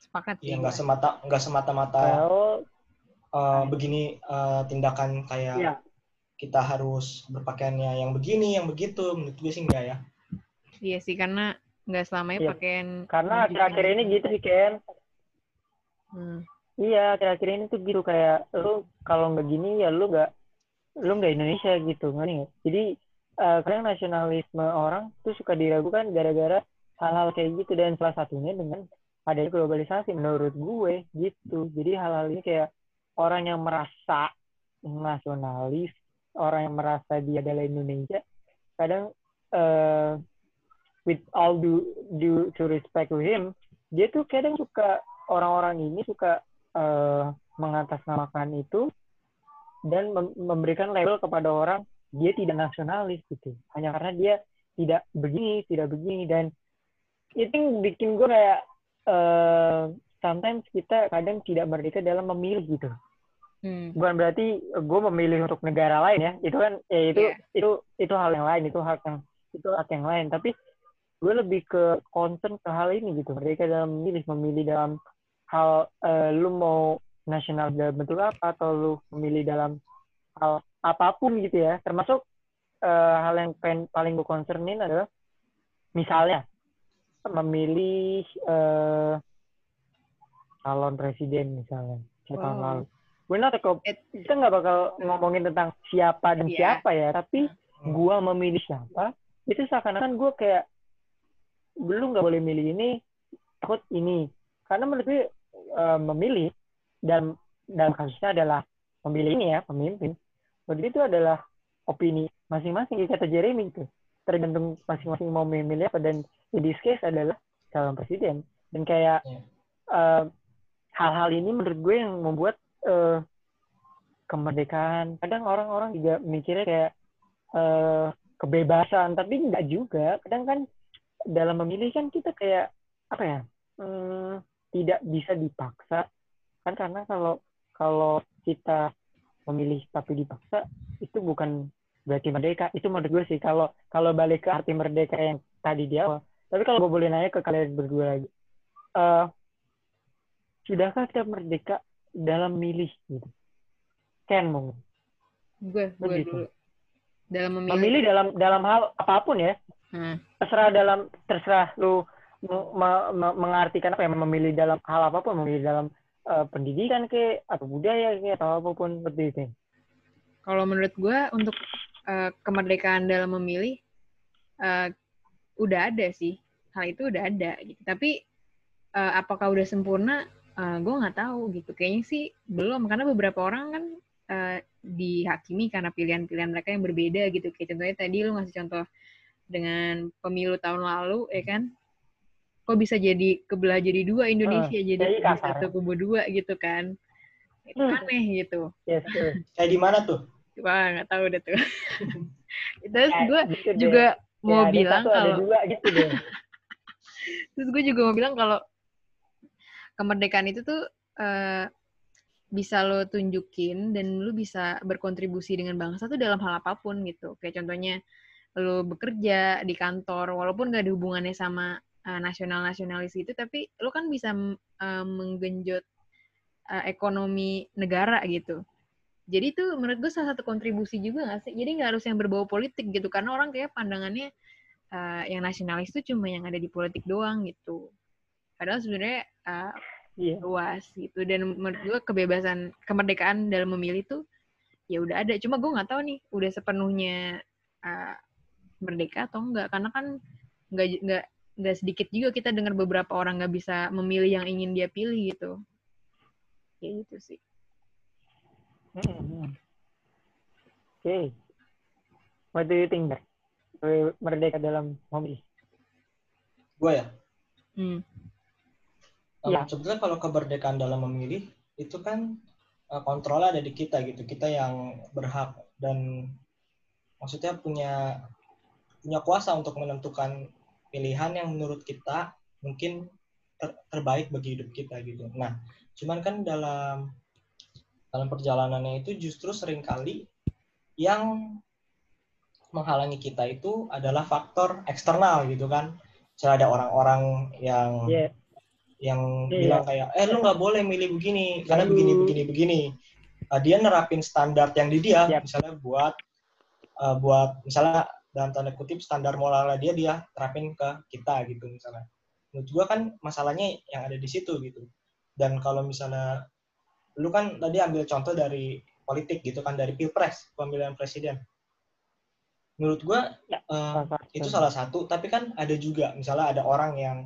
Sepakat. Iya, nggak semata nggak semata-mata uh, begini uh, tindakan kayak ya. kita harus berpakaiannya yang begini, yang begitu. Menurut gue sih enggak ya. Iya sih, karena nggak selamanya ya. pakaian. Karena akhir-akhir ini gitu sih, Ken. Hmm iya akhir-akhir ini tuh gitu kayak lu kalau nggak gini ya lu nggak lu nggak Indonesia gitu ngerti nggak jadi uh, kadang nasionalisme orang tuh suka diragukan gara-gara hal-hal kayak gitu dan salah satunya dengan adanya globalisasi menurut gue gitu jadi hal-hal ini kayak orang yang merasa nasionalis orang yang merasa dia adalah Indonesia kadang uh, with all due, due to respect to him dia tuh kadang suka orang-orang ini suka uh, mengatasnamakan itu dan memberikan label kepada orang dia tidak nasionalis gitu. Hanya karena dia tidak begini tidak begini dan itu bikin gue kayak uh, sometimes kita kadang tidak merdeka dalam memilih gitu. Hmm. bukan berarti gue memilih untuk negara lain ya. Itu kan ya itu yeah. itu itu hal yang lain itu hak yang itu hak yang lain. Tapi gue lebih ke concern ke hal ini gitu. Mereka dalam memilih memilih dalam hal uh, lu mau nasional dalam bentuk apa atau lu memilih dalam hal apa pun gitu ya. Termasuk uh, hal yang pen, paling gue concernin adalah misalnya memilih uh, calon presiden misalnya tahun wow. lalu gue not kita nggak bakal ngomongin tentang siapa dan yeah. siapa ya tapi hmm. gue memilih siapa itu seakan-akan gue kayak belum nggak boleh milih ini takut ini karena menurut gue uh, memilih dan dalam kasusnya adalah memilih ini ya pemimpin jadi itu adalah opini masing-masing kata Jeremy itu tergantung masing-masing mau memilih apa dan di this case adalah calon presiden dan kayak yeah. uh, hal-hal ini menurut gue yang membuat uh, kemerdekaan. Kadang orang-orang juga mikirnya kayak uh, kebebasan tapi enggak juga. Kadang kan dalam memilih kan kita kayak apa ya hmm, tidak bisa dipaksa. Kan karena kalau kalau kita memilih tapi dipaksa itu bukan berarti merdeka. Itu menurut gue sih kalau kalau balik ke arti merdeka yang tadi di awal. Tapi kalau gue boleh nanya ke kalian berdua lagi. Uh, sudahkah kita merdeka dalam milih gitu? Ken mungkin. Gue gue gitu. dulu. Dalam memilih. memilih dalam dalam hal apa pun ya. Hmm. terserah dalam terserah lu me, me, mengartikan apa ya memilih dalam hal apa pun memilih dalam uh, pendidikan ke atau budaya ke atau apa pun seperti itu. Kalau menurut gue untuk uh, kemerdekaan dalam memilih uh, udah ada sih. Hal itu udah ada gitu. Tapi uh, apakah udah sempurna uh, gue nggak tahu gitu. Kayaknya sih belum. Karena beberapa orang kan uh, dihakimi karena pilihan-pilihan mereka yang berbeda gitu. Kayak contohnya tadi lu ngasih contoh dengan pemilu tahun lalu ya kan? Kok bisa jadi kebelah jadi dua Indonesia uh, jadi satu kubu dua gitu kan? Itu hmm. aneh gitu. Yes, (laughs) kayak di mana tuh? Wah nggak tahu deh tuh. (laughs) Terus gue gitu juga deh. mau ya, bilang kalau gitu (laughs) terus gue juga mau bilang kalau kemerdekaan itu tuh uh, bisa lo tunjukin dan lo bisa berkontribusi dengan bangsa tuh dalam hal apa pun gitu kayak contohnya lo bekerja di kantor walaupun gak ada hubungannya sama uh, nasional-nasionalis gitu tapi lo kan bisa uh, menggenjot uh, ekonomi negara gitu. Jadi itu menurut gue salah satu kontribusi juga gak sih? Jadi nggak harus yang berbau politik gitu, karena orang kayak pandangannya uh, yang nasionalis itu cuma yang ada di politik doang gitu. Padahal sebenarnya uh, yeah. luas gitu. Dan menurut gue kebebasan, kemerdekaan dalam memilih tuh ya udah ada. Cuma gue nggak tahu nih, udah sepenuhnya uh, merdeka atau enggak? Karena kan nggak nggak nggak sedikit juga kita dengar beberapa orang nggak bisa memilih yang ingin dia pilih gitu kayak gitu sih hmm. hmm. oke okay. what do you think Ber? merdeka dalam memilih gue ya hmm. Ya. sebetulnya kalau kemerdekaan dalam memilih itu kan uh, kontrol ada di kita gitu kita yang berhak dan maksudnya punya punya kuasa untuk menentukan pilihan yang menurut kita mungkin ter terbaik bagi hidup kita gitu. Nah, Cuman kan dalam dalam perjalanannya itu justru sering kali yang menghalangi kita itu adalah faktor eksternal gitu kan. Misalnya ada orang-orang yang yeah. Yang yeah. bilang kayak, eh lu nggak boleh milih begini karena begini begini begini. Uh, dia nerapin standar yang di dia, yeah. misalnya buat uh, buat misalnya dalam tanda kutip standar moralnya dia dia terapin ke kita gitu misalnya. Menurut gua kan masalahnya yang ada di situ gitu dan kalau misalnya lu kan tadi ambil contoh dari politik gitu kan dari pilpres pemilihan presiden menurut gue Ya, uh, itu salah satu tapi kan ada juga misalnya ada orang yang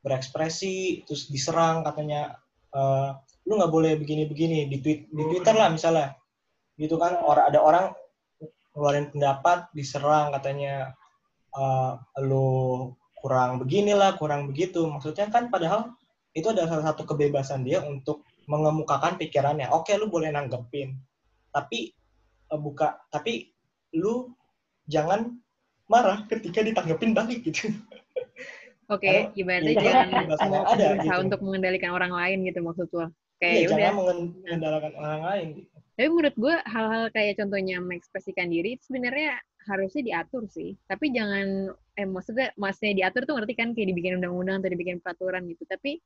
berekspresi terus diserang katanya eh, lu nggak boleh begini-begini di tweet di Twitter lah misalnya. Gitu kan orang ada orang ngeluarin pendapat diserang katanya eh, lu kurang beginilah kurang begitu. Maksudnya kan padahal itu adalah salah satu kebebasan dia untuk mengemukakan pikirannya. Oke lu boleh nanggepin tapi eh, buka tapi lu jangan marah ketika ditanggepin balik gitu (laughs) Oke, Karena- ibaratnya jangan mau ada, berusaha gitu. untuk mengendalikan orang lain gitu maksud lo. Kayak Iya, ya udah. jangan mengendalikan orang lain gitu. Tapi menurut gue hal-hal kayak contohnya mengekspresikan diri itu sebenarnya harusnya diatur sih. Tapi jangan eh maksudnya maksudnya diatur tuh ngerti kan kayak dibikin undang-undang atau dibikin peraturan gitu. Tapi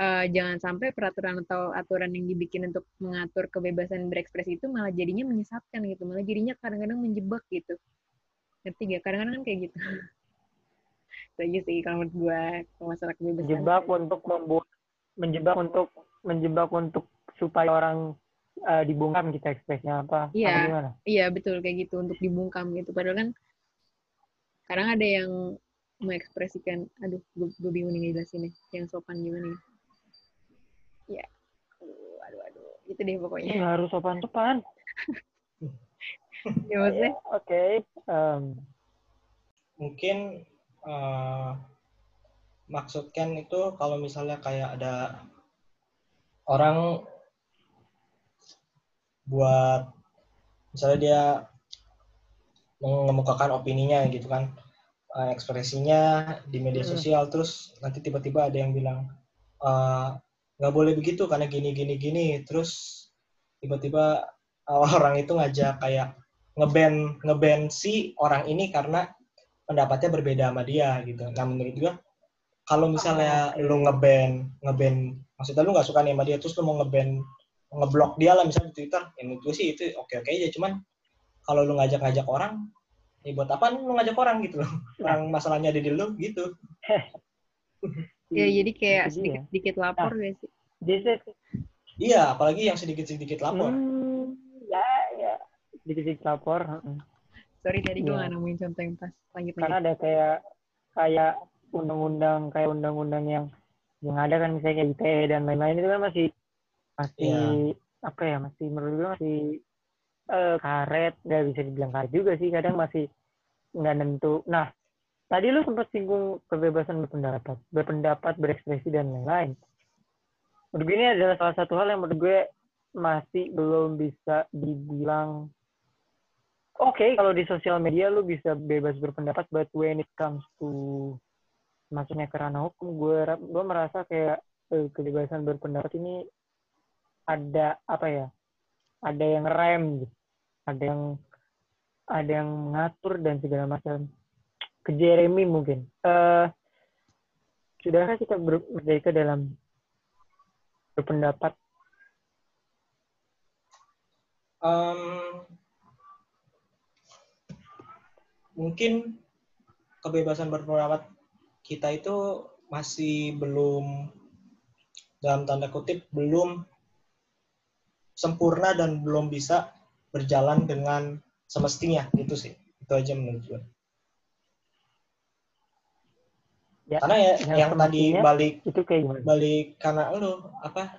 eh, jangan sampai peraturan atau aturan yang dibikin untuk mengatur kebebasan berekspresi itu malah jadinya menyesatkan gitu. Malah jadinya kadang-kadang menjebak gitu. Ngerti gak? Kadang-kadang kan kayak gitu. Itu aja sih kalau menurut gue kalau masalah kebebasan. menjebak untuk membuat menjebak untuk menjebak untuk supaya orang eh, dibungkam kita ekspresinya apa Iya. apa gimana Iya betul kayak gitu untuk dibungkam gitu. Padahal kan kadang ada yang mengekspresikan, aduh gue, gue bingung nih ngejelasinnya, yang sopan gimana ya? Ya, aduh, aduh, aduh, itu deh pokoknya. Ini harus sopan sopan (laughs) Ya maksudnya, oke em, Mungkin eh, maksudkan itu kalau misalnya kayak ada orang buat misalnya dia mengemukakan opininya gitu kan eh, ekspresinya di media Hmm. sosial terus nanti tiba-tiba ada yang bilang eh, nggak boleh begitu karena gini gini gini terus tiba-tiba (laughs) orang itu ngajak kayak ngeban ngeban si orang ini karena pendapatnya berbeda sama dia gitu. Nah menurut gua kalau misalnya lu ngeban ngeban maksudnya lu nggak suka nih sama dia terus lu mau ngeban ngeblok dia lah misalnya di Twitter, ya menurut gue sih itu oke oke aja. Cuman kalau lu ngajak-ngajak orang, ya buat apa lu ngajak orang gitu loh? (laughs) Orang masalahnya ada di lu gitu. (laughs) ya jadi kayak itu dia. sedikit-sedikit lapor gak sih? Iya, apalagi yang sedikit-sedikit lapor. hmm, ya ya sedikit sedikit lapor heeh. Sorry tadi gue Iya. gak nemuin contoh yang pas. Lanjut karena lanjut. ada kayak kayak undang-undang kayak undang-undang yang yang ada kan misalnya kayak ITE dan lain-lain itu kan masih masih apa ya masih menurut gue masih eh, karet nggak bisa dibilang karet juga sih kadang masih nggak nentu nah tadi lu sempat singgung kebebasan berpendapat berpendapat berekspresi dan lain-lain menurut gue ini adalah salah satu hal yang menurut gue masih belum bisa dibilang oke. Kalau di sosial media lu bisa bebas berpendapat but when it comes to masuknya ke ranah hukum gue gue merasa kayak eh, kebebasan berpendapat ini ada apa ya ada yang rem gitu. Ada yang ada yang mengatur dan segala macam. Ke Jeremy mungkin. Eh sudahkah kita ber- merdeka dalam berpendapat? Em, mungkin kebebasan berpendapat kita itu masih belum dalam tanda kutip belum sempurna dan belum bisa berjalan dengan semestinya. Gitu sih itu aja menurut gue ya karena ya yang yang, tadi balik itu kayak gimana? balik karena lu apa?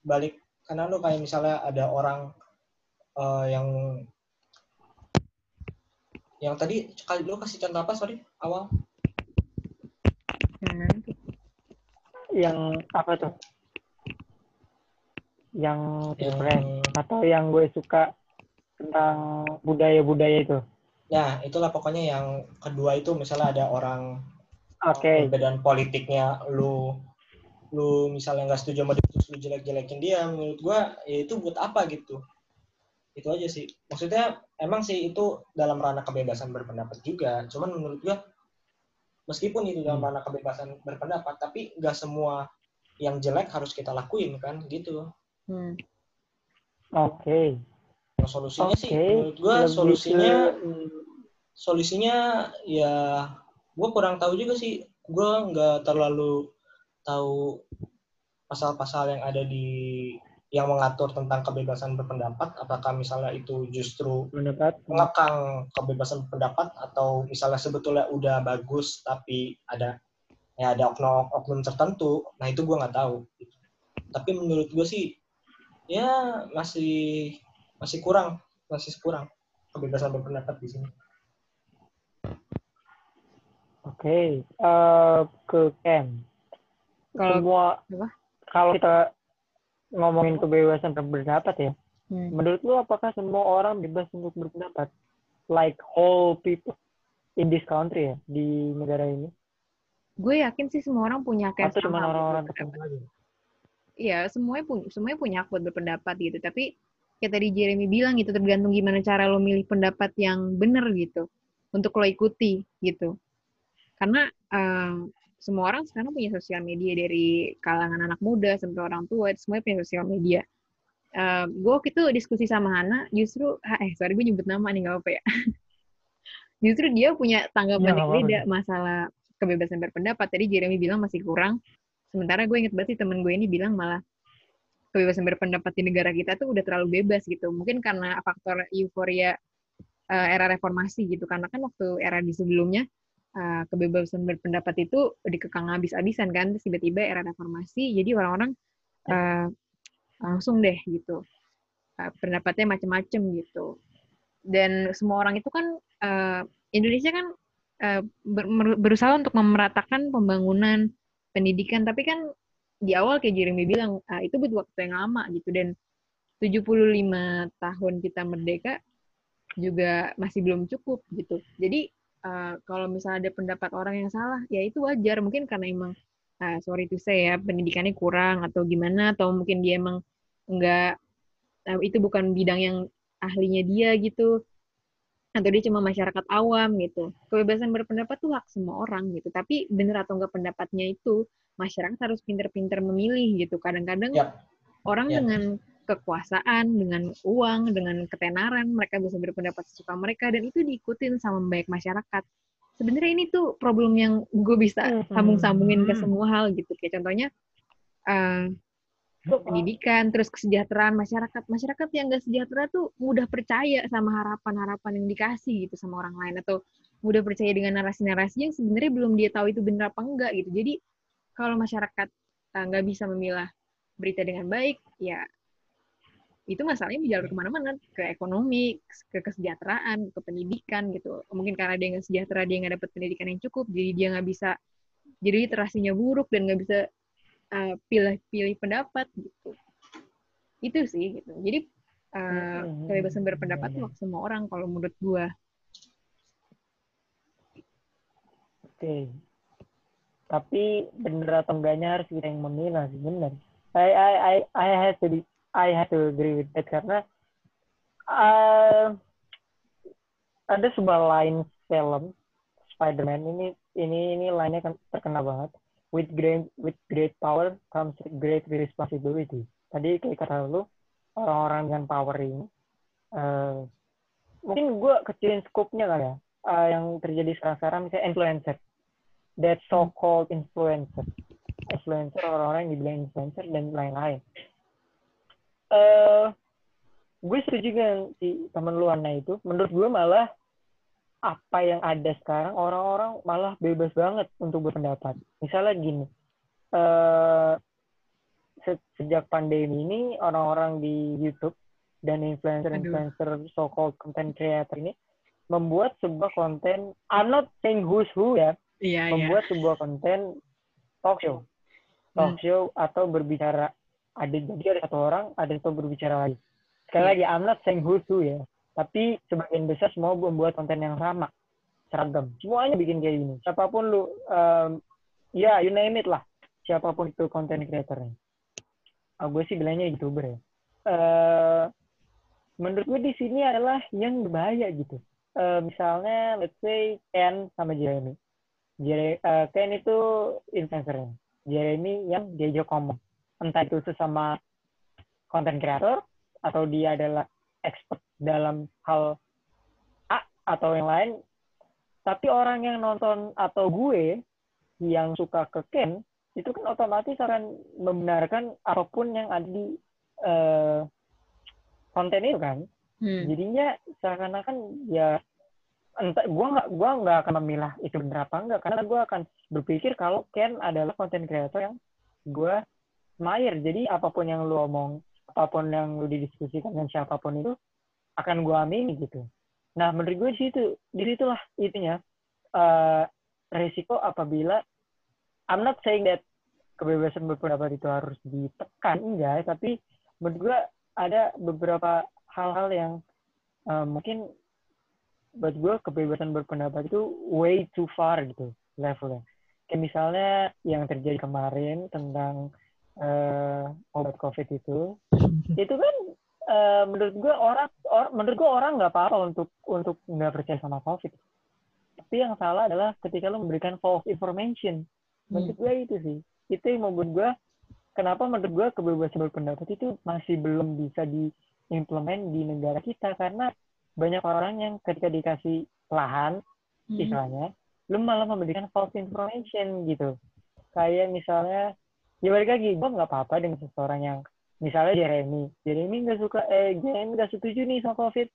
Balik karena lu kayak misalnya ada orang eh, yang yang tadi kali lu kasih contoh apa sorry awal? Hmm. yang apa tuh? Yang yang atau yang gue suka tentang budaya-budaya itu? Ya itulah pokoknya yang kedua itu misalnya ada orang oke. perbedaan politiknya lu lu misalnya nggak setuju sama dia terus lu jelek-jelekin dia menurut gua ya itu buat apa gitu itu aja sih. Maksudnya emang sih itu dalam ranah kebebasan berpendapat juga. Cuman menurut gua meskipun itu dalam Hmm. ranah kebebasan berpendapat tapi nggak semua yang jelek harus kita lakuin kan? Gitu. Hmm. oke. Nah, solusinya oke. sih menurut gua Lebih solusinya ke- solusinya ya gue kurang tahu juga sih. Gue nggak terlalu tahu pasal-pasal yang ada di yang mengatur tentang kebebasan berpendapat apakah misalnya itu justru pendapat mengekang kebebasan berpendapat atau misalnya sebetulnya udah bagus tapi ada ya ada oknum oknum tertentu nah itu gue nggak tahu gitu. tapi menurut gue sih ya masih masih kurang masih kurang kebebasan berpendapat di sini oke eh, ke Ken Kalau semua apa? kalau kita ngomongin kebebasan berpendapat ya Hmm. menurut lu apakah semua orang bebas untuk berpendapat like whole people in this country ya di negara ini gue yakin sih semua orang punya kayak atau cuma sama orang-orang tertentu aja Iya, semuanya punya semuanya punya hak buat berpendapat gitu. Tapi kayak tadi Jeremy bilang gitu, tergantung gimana cara lo milih pendapat yang bener gitu untuk lo ikuti gitu. Karena eh, semua orang sekarang punya sosial media dari kalangan anak muda sampai orang tua, semuanya punya sosial media. Eh, gue waktu itu diskusi sama Hana, justru, ha, eh sorry gue nyebut nama nih nggak apa ya. (laughs) justru dia punya tanggapan yang nggak apa-apa. beda masalah kebebasan berpendapat. Tadi Jeremy bilang masih kurang. Sementara gue inget banget sih temen gue ini bilang malah kebebasan berpendapat di negara kita tuh udah terlalu bebas gitu. Mungkin karena faktor euforia eh, era reformasi gitu. Karena kan waktu era di sebelumnya eh, kebebasan berpendapat itu dikekang habis-habisan kan. Terus tiba-tiba era reformasi, jadi orang-orang eh, langsung deh gitu. Eh, pendapatnya macem-macem gitu. Dan semua orang itu kan eh, Indonesia kan eh, ber- berusaha untuk memeratakan pembangunan pendidikan, tapi kan di awal kayak Jeremy bilang ah, itu butuh waktu yang lama gitu dan 75 tahun kita merdeka juga masih belum cukup gitu. Jadi eh, kalau misalnya ada pendapat orang yang salah, ya itu wajar mungkin karena emang ah, sorry to say ya pendidikannya kurang atau gimana atau mungkin dia emang enggak eh, itu bukan bidang yang ahlinya dia gitu atau dia cuma masyarakat awam gitu. Kebebasan berpendapat tuh hak semua orang gitu. Tapi bener atau enggak pendapatnya itu masyarakat harus pinter-pinter memilih gitu. Kadang-kadang Yap. orang Yap. dengan kekuasaan, dengan uang, dengan ketenaran, mereka bisa berpendapat sesuka mereka dan itu diikutin sama banyak masyarakat. Sebenarnya ini tuh problem yang gue bisa Hmm. sambung-sambungin ke semua hal gitu. Kayak contohnya eh, pendidikan, terus kesejahteraan masyarakat. Masyarakat yang gak sejahtera tuh mudah percaya sama harapan-harapan yang dikasih gitu sama orang lain atau mudah percaya dengan narasi-narasi yang sebenarnya belum dia tahu itu benar apa enggak gitu. Jadi kalau masyarakat eh, nggak bisa memilah berita dengan baik, ya itu masalahnya menjalur ke mana-mana ke ekonomi, ke kesejahteraan, ke pendidikan gitu. Mungkin karena dia nggak sejahtera, dia nggak dapat pendidikan yang cukup, jadi dia nggak bisa, jadi literasinya buruk dan nggak bisa uh, pilih-pilih pendapat gitu. Itu sih gitu. Jadi uh, Hmm. kebebasan berpendapat tuh hak semua orang kalau menurut gua. Oke. Tapi bener atau enggaknya harus kita yang memilah sih bener. I I I I have to be- I have to agree with that karena uh, ada sebuah line film Spider-Man ini ini ini line-nya kan terkenal banget. With great with great power comes great responsibility. Tadi kayak kata lu orang-orang dengan power ini eh, mungkin gue kecilin scope-nya kali ya uh, yang terjadi sekarang-sekarang misalnya influencer that so called influencer influencer orang-orang yang dibilang influencer dan lain-lain eh gue setuju dengan si temen lu Ana itu. Menurut gue malah apa yang ada sekarang orang-orang malah bebas banget untuk berpendapat. Misalnya gini eh se- sejak pandemi ini orang-orang di YouTube dan influencer-influencer so-called content creator ini membuat sebuah konten I'm not saying who's who ya Iya, membuat sebuah konten talk show. Talk Hmm. show atau berbicara ada jadi ada satu orang ada satu berbicara lagi. Sekali Iya. lagi I'm not saying who ya. Tapi sebagian besar semua membuat konten yang sama. Seragam. Semuanya bikin kayak gini. Siapa pun lu um, ya you name it lah. Siapa pun itu konten creatornya. Ah, gue sih bilangnya youtuber ya. Eh, menurut gue di sini adalah yang berbahaya gitu. Eh, misalnya let's say Ken sama Jeremy. Jere, eh, Ken itu influencernya. Jeremy yang diajak ngomong. Entah itu sesama content creator atau dia adalah expert dalam hal A atau yang lain. Tapi orang yang nonton atau gue yang suka ke Ken itu kan otomatis akan membenarkan apa pun yang ada di eh, konten itu kan Hmm. jadinya seakan-akan ya entah gua nggak gua nggak akan memilah itu benar apa enggak karena gua akan berpikir kalau Ken adalah konten kreator yang gua admire jadi apa pun yang lu omong apa pun yang lu didiskusikan dengan siapa pun itu akan gua amini gitu nah menurut gue di situ di situlah itunya eh resiko apabila I'm not saying that kebebasan berpendapat itu harus ditekan enggak tapi menurut gue ada beberapa hal-hal yang eh, mungkin buat gue kebebasan berpendapat itu way too far gitu levelnya. Kayak misalnya yang terjadi kemarin tentang eh, obat COVID itu, (laughs) itu kan eh, menurut gue orang, or- menurut gue orang nggak apa-apa untuk untuk nggak percaya sama COVID. Tapi yang salah adalah ketika lo memberikan false information. Menurut gue itu sih, itu yang membuat gue kenapa menurut gue kebebasan berpendapat itu masih belum bisa diimplement di negara kita karena banyak orang yang ketika dikasih lahan Hmm. istilahnya lu malah memberikan false information gitu kayak misalnya ya balik lagi. Gue nggak apa-apa dengan seseorang yang misalnya Jeremy. Jeremy nggak suka eh Jeremy nggak setuju nih sama covid.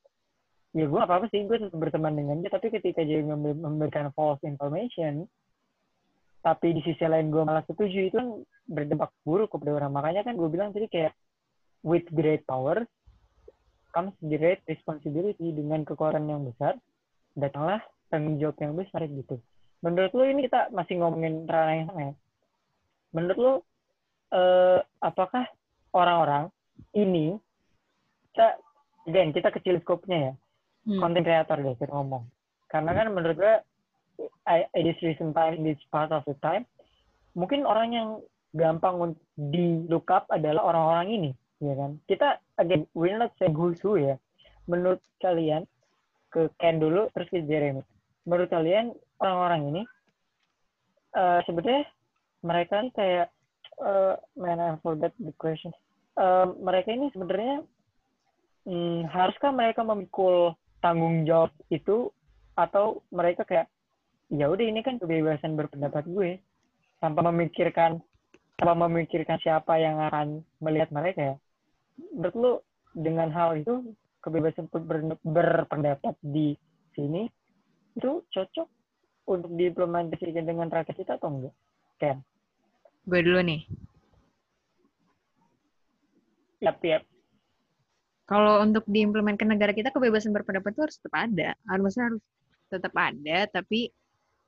Ya gue apa apa sih. Gue tetap berteman dengan dia. Tapi ketika dia membe- memberikan false information tapi di sisi lain gue malah setuju itu kan berdampak buruk kepada orang. Makanya kan gue bilang tadi kayak with great power comes great responsibility. Dengan kekuatan yang besar datanglah tanggung jawab yang besar gitu. Menurut lo ini kita masih ngomongin ranah yang sama ya? Menurut lo eh, apakah orang-orang ini kita again kita kecil skopnya ya Hmm. konten kreator deh kita ngomong. Karena kan menurut gue I- in this recent time in this part of the time mungkin orang yang gampang untuk di look up adalah orang-orang ini ya kan? Kita again we're not saying who's who ya. Menurut kalian ke Ken dulu terus ke Jeremy. Menurut kalian orang-orang ini eh sebenarnya mereka kayak eh man I forgot the question Eh, mereka ini sebenarnya hmm, haruskah mereka memikul tanggung jawab itu atau mereka kayak ya udah ini kan kebebasan berpendapat gue tanpa memikirkan tanpa memikirkan siapa yang akan melihat mereka ya lu dengan hal itu kebebasan ber- berpendapat di sini itu cocok untuk diimplementasikan dengan rakyat kita atau enggak? Ken? Gue dulu nih. Yap, yap. Kalau untuk diimplement ke negara kita kebebasan berpendapat itu harus tetap ada. Harus harus tetap ada, tapi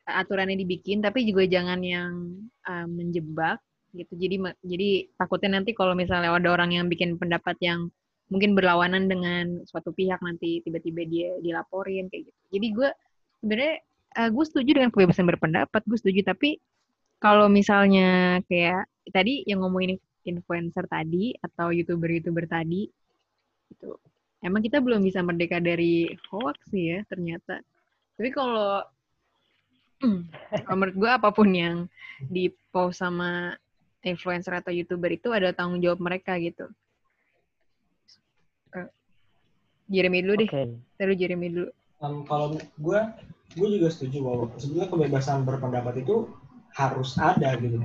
aturannya dibikin, tapi juga jangan yang uh, menjebak gitu. Jadi jadi takutnya nanti kalau misalnya ada orang yang bikin pendapat yang mungkin berlawanan dengan suatu pihak nanti tiba-tiba dia dilaporin kayak gitu. Jadi gue sebenarnya uh, gue setuju dengan kebebasan berpendapat, gue setuju. Tapi kalau misalnya kayak tadi yang ngomongin influencer tadi atau youtuber-youtuber tadi itu emang kita belum bisa merdeka dari hoax sih ya ternyata. Tapi kalau (clears throat) kalau menurut gue apa pun yang di post sama influencer atau youtuber itu ada tanggung jawab mereka gitu. Jeremy dulu deh. Oke. terus Jeremy dulu. Um, kalau gue, gue juga setuju bahwa sebenarnya kebebasan berpendapat itu harus ada gitu.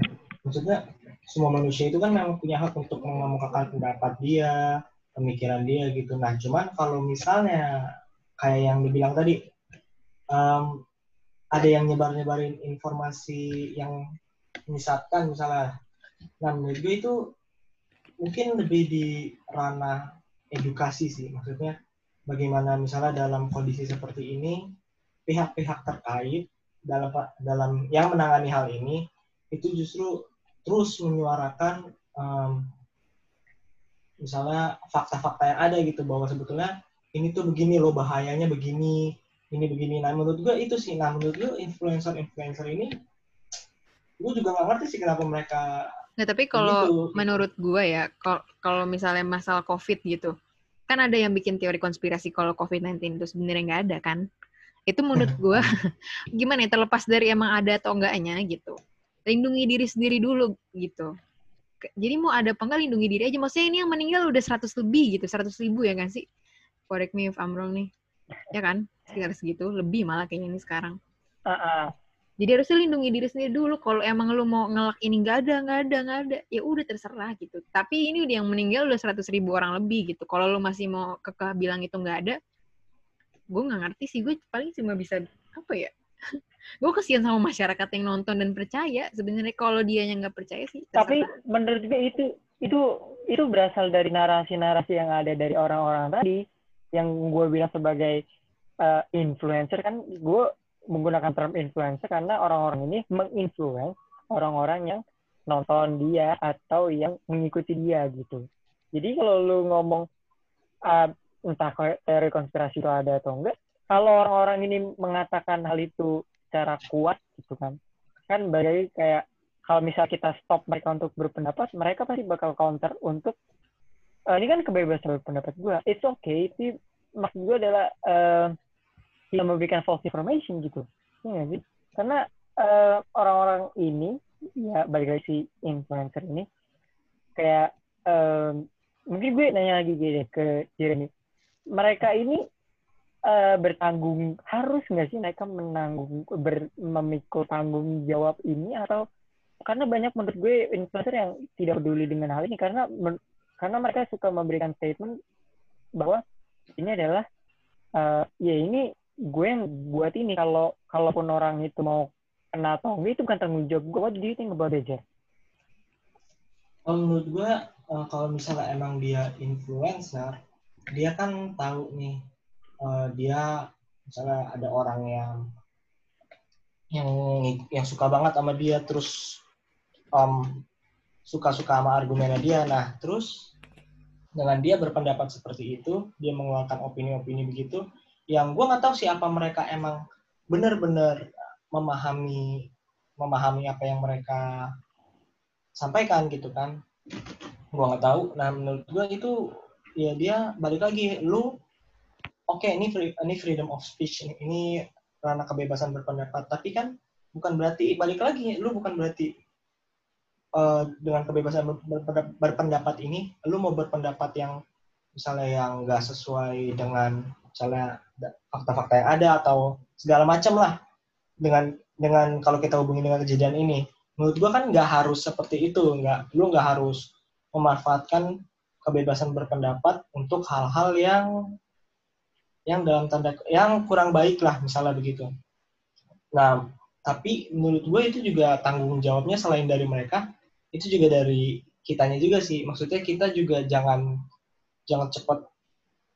Maksudnya semua manusia itu kan memang punya hak untuk mengemukakan pendapat dia, pemikiran dia gitu. Nah, cuman kalau misalnya kayak yang dibilang tadi, um, ada yang nyebar-nyebarin informasi yang menyesatkan misalnya. Nah, menurut gue itu mungkin lebih di ranah edukasi sih. Maksudnya bagaimana misalnya dalam kondisi seperti ini pihak-pihak terkait dalam dalam yang menangani hal ini itu justru terus menyuarakan um, misalnya fakta-fakta yang ada gitu bahwa sebetulnya ini tuh begini loh bahayanya begini ini begini nah menurut gue itu sih nah menurut gue influencer-influencer ini gue juga nggak ngerti sih kenapa mereka Nggak, tapi kalau Begitu. menurut gue ya, kal- kalau misalnya masalah COVID gitu, kan ada yang bikin teori konspirasi kalau COVID-19 itu sebenarnya nggak ada kan? Itu menurut gue, (laughs) gimana ya, terlepas dari emang ada atau enggaknya gitu. Lindungi diri sendiri dulu gitu. Jadi mau ada apa enggak, lindungi diri aja. Maksudnya ini yang meninggal udah 100 lebih gitu, 100 ribu ya kan sih? Correct me if I'm wrong nih. Ya kan? Sekitar segitu, lebih malah kayaknya ini sekarang. Ah, ah. Jadi harusnya lindungi diri sendiri dulu. Kalau emang lu mau ngelak ini nggak ada, nggak ada, nggak ada, ya udah terserah gitu. Tapi ini udah yang meninggal udah seratus ribu orang lebih gitu. Kalau lu masih mau kekeh bilang itu nggak ada, gue nggak ngerti sih. Gue paling cuma bisa apa ya? (laughs) gue kesian sama masyarakat yang nonton dan percaya. Sebenarnya kalau dia yang nggak percaya sih. Tapi terserah. menurut gue itu itu itu berasal dari narasi-narasi yang ada dari orang-orang tadi yang gue bilang sebagai uh, influencer kan gue menggunakan term influencer karena orang-orang ini menginfluence orang-orang yang nonton dia atau yang mengikuti dia gitu. Jadi kalau lu ngomong uh, entah teori konspirasi itu ada atau enggak, kalau orang-orang ini mengatakan hal itu secara kuat gitu kan, kan bagai kayak kalau misal kita stop mereka untuk berpendapat, mereka pasti bakal counter untuk uh, ini kan kebebasan berpendapat gue. It's okay, itu maksud gue adalah uh, yang memberikan false information gitu. Ya sih? Karena uh, orang-orang ini ya balik lagi si influencer ini kayak um, mungkin gue nanya lagi gini ke Jeremy mereka ini uh, bertanggung harus nggak sih mereka menanggung ber, memikul tanggung jawab ini? Atau karena banyak menurut gue influencer yang tidak peduli dengan hal ini karena men, karena mereka suka memberikan statement bahwa ini adalah uh, ya ini gue yang buat ini. Kalau kalaupun orang itu mau kena atau enggak itu bukan tanggung jawab gue. What do you think about? Kalau menurut gue uh, kalau misalnya emang dia influencer dia kan tahu nih uh, dia misalnya ada orang yang yang yang suka banget sama dia terus um, suka-suka sama argumennya dia. Nah terus dengan dia berpendapat seperti itu dia mengeluarkan opini-opini begitu yang gue nggak tahu siapa mereka emang benar-benar memahami memahami apa yang mereka sampaikan gitu kan. Gue nggak tahu. Nah menurut gue itu ya dia balik lagi lu oke okay, ini free, ini freedom of speech ini, ini ranah kebebasan berpendapat tapi kan bukan berarti balik lagi lu bukan berarti uh, dengan kebebasan berpendapat ini lu mau berpendapat yang misalnya yang nggak sesuai dengan misalnya fakta-fakta yang ada atau segala macam lah dengan dengan kalau kita hubungi dengan kejadian ini. Menurut gua kan nggak harus seperti itu nggak lu nggak harus memanfaatkan kebebasan berpendapat untuk hal-hal yang yang dalam tanda yang kurang baik lah misalnya begitu nah tapi menurut gue itu juga tanggung jawabnya selain dari mereka itu juga dari kitanya juga sih maksudnya kita juga jangan jangan cepat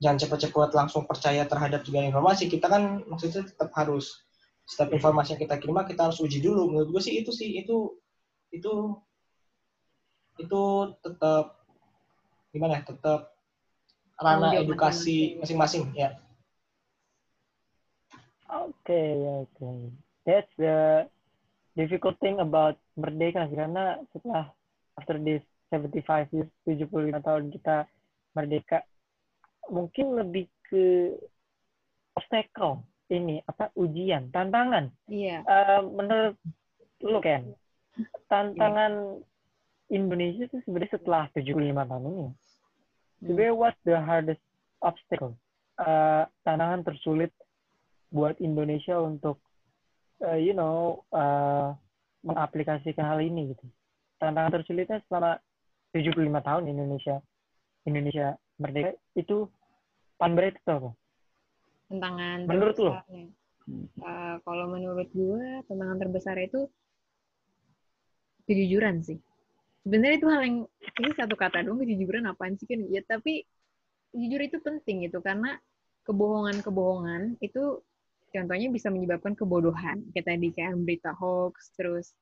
jangan cepat-cepat langsung percaya terhadap segala informasi. Kita kan maksudnya tetap harus setiap informasi yang kita kirim kita harus uji dulu. Menurut gue sih itu sih itu itu itu tetap gimana? Ya, tetap ranah edukasi masing-masing ya. Oke, okay, oke. Okay. That's the difficult thing about merdeka karena setelah after this 75 years, 75 tahun kita merdeka mungkin lebih ke obstacle ini apa ujian tantangan iya uh, menurut lu kan tantangan yeah. Indonesia itu sebenarnya setelah 75 tahun ini hmm. sebenarnya what the hardest obstacle uh, tantangan tersulit buat Indonesia untuk uh, you know uh, mengaplikasikan hal ini gitu tantangan tersulitnya selama 75 tahun Indonesia Indonesia merdeka itu panberit itu apa? Tantangan menurut lo? Uh, kalau menurut gue tantangan terbesar itu kejujuran sih. Sebenarnya itu hal yang ini satu kata dong kejujuran apaan sih kan? Ya tapi jujur itu penting gitu karena kebohongan-kebohongan itu contohnya bisa menyebabkan kebodohan. Kayak tadi kayak berita hoax terus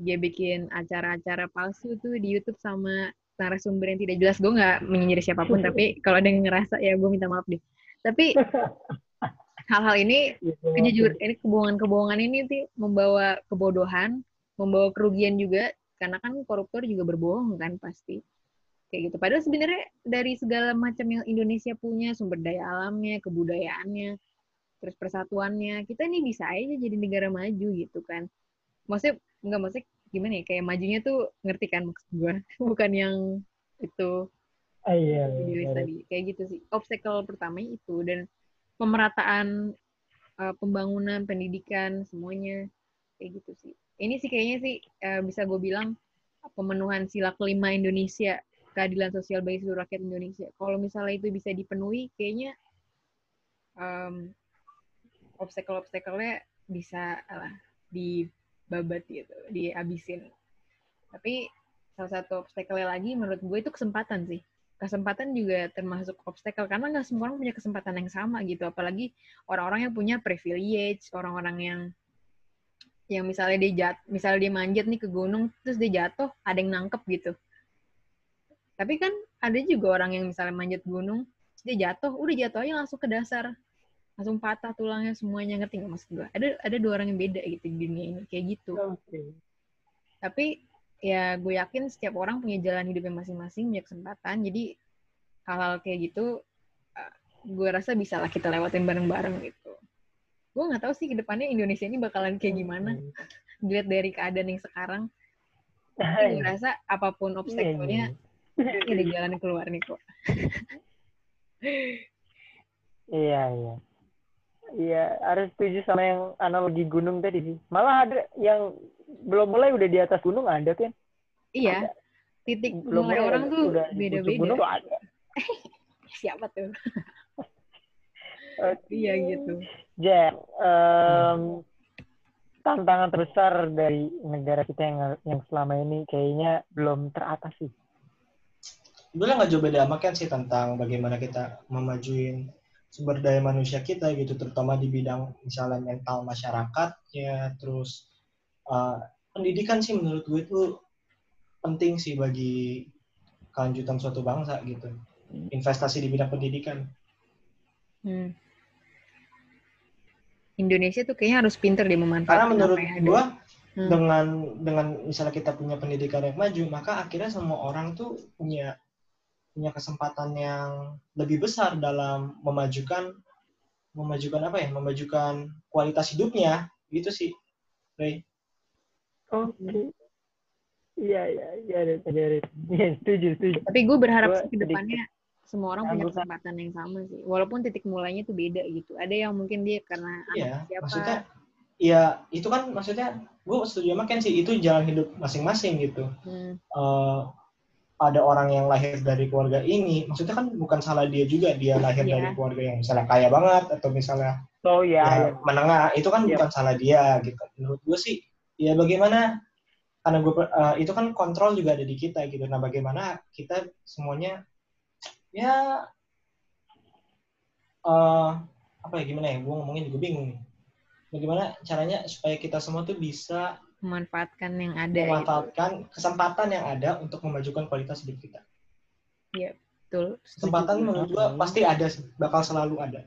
dia bikin acara-acara palsu tuh di YouTube sama narasumber yang tidak jelas. Gue nggak menyindir siapa pun tapi (laughs) kalau ada yang ngerasa ya gue minta maaf deh. Tapi (laughs) hal-hal ini iya, kejujur ini kebohongan-kebohongan ini sih membawa kebodohan membawa kerugian juga karena kan koruptor juga berbohong kan pasti. Kayak gitu. Padahal sebenarnya dari segala macam yang Indonesia punya sumber daya alamnya kebudayaannya terus persatuannya kita ini bisa aja jadi negara maju gitu kan. Maksudnya nggak maksudnya gimana ya? Kayak majunya tuh ngerti kan maksud gue (laughs) bukan yang itu. Ah, iya, iya, tadi. Kayak gitu sih. Obstacle pertama itu. Dan pemerataan uh, pembangunan pendidikan semuanya. Kayak gitu sih ini sih kayaknya sih uh, bisa gue bilang pemenuhan sila kelima Indonesia keadilan sosial bagi seluruh rakyat Indonesia. Kalau misalnya itu bisa dipenuhi kayaknya um, obstacle-obstacle-nya bisa lah dibabat gitu dihabisin. Tapi salah satu obstacle lagi menurut gue itu kesempatan sih. Kesempatan juga termasuk obstacle karena nggak semua orang punya kesempatan yang sama gitu. Apalagi orang-orang yang punya privilege orang-orang yang yang misalnya dia jat misalnya dia manjat nih ke gunung terus dia jatuh ada yang nangkep gitu. Tapi kan ada juga orang yang misalnya manjat gunung dia jatuh udah jatuh aja langsung ke dasar. Langsung patah tulangnya semuanya ngerti nggak maksud gue ada ada dua orang yang beda gitu di dunia ini kayak gitu. Okay. tapi ya gue yakin setiap orang punya jalan hidupnya masing-masing punya kesempatan. Jadi hal-hal kayak gitu uh, gue rasa bisa lah kita lewatin bareng-bareng gitu gue nggak tahu sih ke depannya Indonesia ini bakalan kayak gimana dilihat dari keadaan yang sekarang gue rasa apa pun iya, obstacle-nya iya. ada jalan keluar nih kok iya iya iya harus setuju sama yang analogi gunung tadi sih malah ada yang belum mulai udah di atas gunung ada kan? Iya. Ada. Titik belum mulai orang tuh beda-beda. (laughs) Siapa tuh? (laughs) iya gitu. Jack, um, tantangan terbesar dari negara kita yang yang selama ini kayaknya belum teratasi. Sebenarnya nggak jauh beda amat kan sih tentang bagaimana kita memajuin sumber daya manusia kita gitu, terutama di bidang misalnya mental masyarakat ya, terus uh, pendidikan sih menurut gue itu penting sih bagi kelanjutan suatu bangsa gitu. Investasi di bidang pendidikan. Hmm. Indonesia tuh kayaknya harus pinter deh memanfaatkan. Karena menurut gue hmm. dengan dengan misalnya kita punya pendidikan yang maju, maka akhirnya semua orang tuh punya punya kesempatan yang lebih besar dalam memajukan memajukan apa ya? Memajukan kualitas hidupnya gitu sih. Ray. Oke. Okay. Iya, iya, iya, (laughs) setuju, setuju. Tapi gue berharap sih ke depannya semua orang punya kesempatan yang sama sih. Walaupun titik mulainya tuh beda gitu. Ada yang mungkin dia karena iya, siapa. Maksudnya, iya, itu kan maksudnya gue setuju sama Ken sih, itu jalan hidup masing-masing gitu. Hmm. Uh, ada orang yang lahir dari keluarga ini, maksudnya kan bukan salah dia juga, dia lahir yeah. dari keluarga yang misalnya kaya banget, atau misalnya oh, yeah, ya, menengah, itu kan yeah. bukan salah dia gitu. Menurut gue sih, ya bagaimana karena gue uh, itu kan kontrol juga ada di kita gitu nah bagaimana kita semuanya ya uh, apa ya gimana ya? Gue ngomongin juga bingung nih. Bagaimana caranya supaya kita semua tuh bisa memanfaatkan yang ada gitu. memanfaatkan gitu. kesempatan yang ada untuk memajukan kualitas hidup kita. Iya betul. Kesempatan menurut gue pasti ada bakal selalu ada.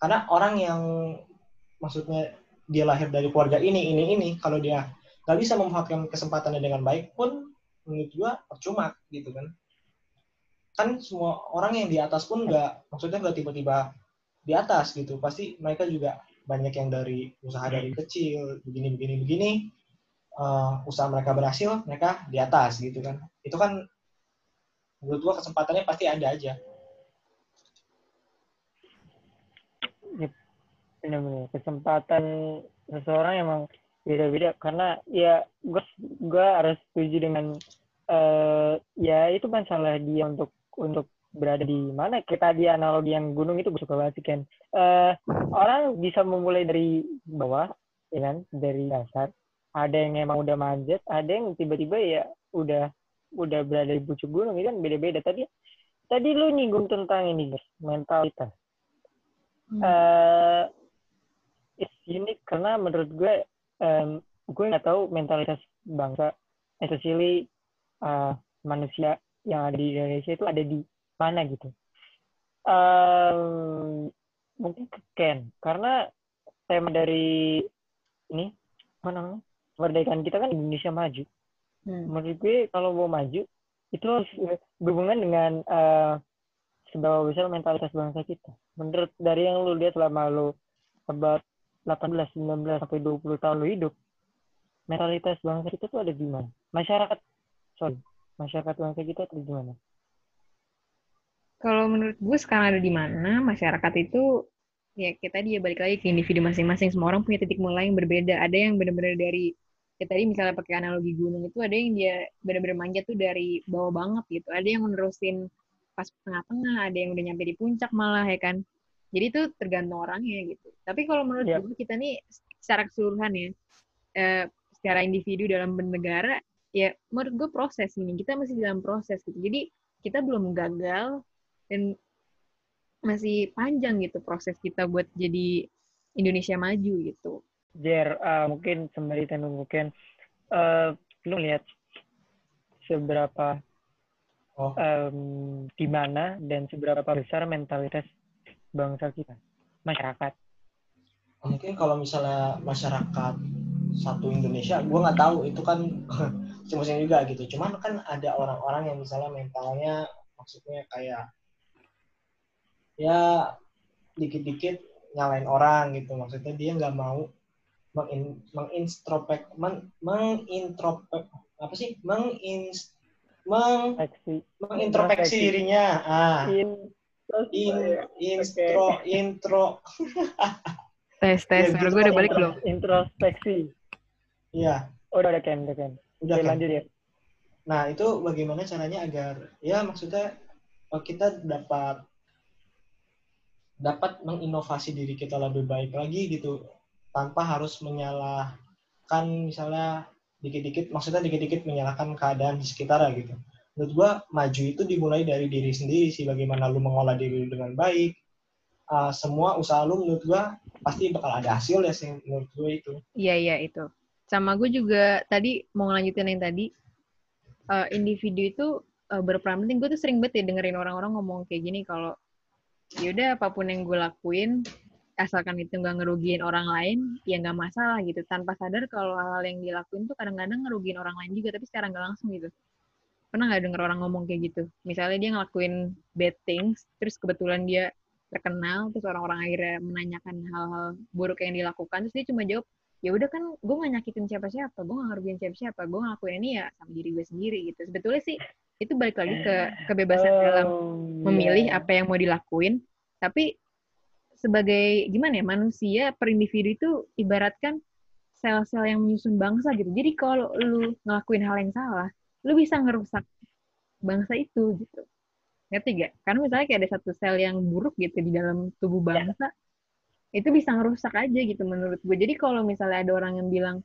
Karena orang yang maksudnya dia lahir dari keluarga ini ini ini kalau dia nggak bisa memanfaatkan kesempatannya dengan baik pun menurut gua percuma gitu kan kan semua orang yang di atas pun nggak maksudnya nggak tiba-tiba di atas gitu. Pasti mereka juga banyak yang dari usaha dari kecil begini begini begini. Uh, usaha mereka berhasil mereka di atas gitu kan. Itu kan menurut gua kesempatannya pasti ada aja. Benar-benar kesempatan seseorang emang beda-beda. Karena ya gue gue harus setuju dengan uh, ya itu kan salah dia untuk untuk berada di mana. Kita di analogi yang gunung itu suka banget kan uh, orang bisa memulai dari bawah ya kan? Dari dasar. Ada yang emang udah manjat ada yang tiba-tiba ya udah udah berada di pucuk gunung itu kan? Beda-beda. Tadi tadi lu nyinggung tentang ini guys mentalitas. Hmm. uh, unik karena menurut gue um, gue nggak tahu mentalitas bangsa especially uh, manusia yang ada di Indonesia itu ada di mana gitu um, mungkin ke Ken karena tema dari ini mana kemerdekaan kita kan Indonesia maju hmm. menurut gue kalau mau maju itu harus berhubungan dengan uh, seberapa besar mentalitas bangsa kita menurut dari yang lu lihat selama lu about 18, 19 sampai 20 tahun lu hidup, mentalitas bangsa kita tuh ada di mana? Masyarakat, sorry, masyarakat bangsa kita tuh di mana? Kalau menurut gue sekarang ada di mana masyarakat itu ya kita dia balik lagi ke individu masing-masing. Semua orang punya titik mulai yang berbeda. Ada yang benar-benar dari ya tadi misalnya pakai analogi gunung itu ada yang dia benar-benar manjat tuh dari bawah banget gitu. Ada yang menerusin pas tengah-tengah ada yang udah nyampe di puncak malah ya kan? Jadi itu tergantung orangnya gitu. Tapi kalau menurut Yep. gue kita nih secara keseluruhan ya eh, secara individu dalam bernegara ya menurut gue proses ini kita masih dalam proses gitu jadi kita belum gagal dan masih panjang gitu proses kita buat jadi Indonesia maju gitu Jer, eh, mungkin sembari tenung mungkin eh lu lihat seberapa Oh. em, di mana dan seberapa besar mentalitas bangsa kita, masyarakat. mungkin kalau misalnya masyarakat satu Indonesia gue nggak tahu itu kan (laughs) musim juga gitu. Cuman kan ada orang-orang yang misalnya mentalnya maksudnya kayak ya dikit-dikit nyalain orang gitu. Maksudnya dia nggak mau mengin, menginstropek men, mengintrospek apa sih? Mengins meng, mengintrospeksi. dirinya. Ah. In, in, instro intro. Tes tes. Ya, gue udah kan, balik intro- belum? Introspeksi. iya. Oh, udah, udah Ken, udah Ken. Udah Oke, kan? lanjut ya. Nah, itu bagaimana caranya agar ya maksudnya eh, kita dapat dapat menginovasi diri kita lebih baik lagi gitu tanpa harus menyalahkan misalnya dikit-dikit maksudnya dikit-dikit menyalahkan keadaan di sekitar gitu. Menurut gua maju itu dimulai dari diri sendiri sih bagaimana lu mengolah diri lu dengan baik. Uh, semua usaha lu menurut gua pasti bakal ada hasil ya sih menurut gua itu. Iya iya itu. Sama gue juga tadi mau ngelanjutin yang tadi eh, individu itu eh, berperan penting. Gue tuh sering banget ya dengerin orang-orang ngomong kayak gini kalau yaudah apa pun yang gue lakuin asalkan itu nggak ngerugiin orang lain ya nggak masalah gitu. Tanpa sadar kalau hal-hal yang dilakuin tuh kadang-kadang ngerugiin orang lain juga tapi secara nggak langsung gitu. Pernah nggak denger orang ngomong kayak gitu? Misalnya dia ngelakuin bad things terus kebetulan dia terkenal terus orang-orang akhirnya menanyakan hal-hal buruk yang dilakukan terus dia cuma jawab ya udah kan gue gak nyakitin siapa-siapa gue gak ngerugiin siapa-siapa gue ngelakuin ini ya sama diri gue sendiri gitu. Sebetulnya sih itu balik lagi ke kebebasan dalam Oh, memilih iya. apa yang mau dilakuin. Tapi sebagai gimana ya manusia per individu itu ibaratkan sel-sel yang menyusun bangsa gitu. Jadi kalau lu ngelakuin hal yang salah lu bisa ngerusak bangsa itu gitu. Ngerti gak? karena misalnya kayak ada satu sel yang buruk gitu di dalam tubuh bangsa itu bisa ngerusak aja gitu menurut gue jadi kalau misalnya ada orang yang bilang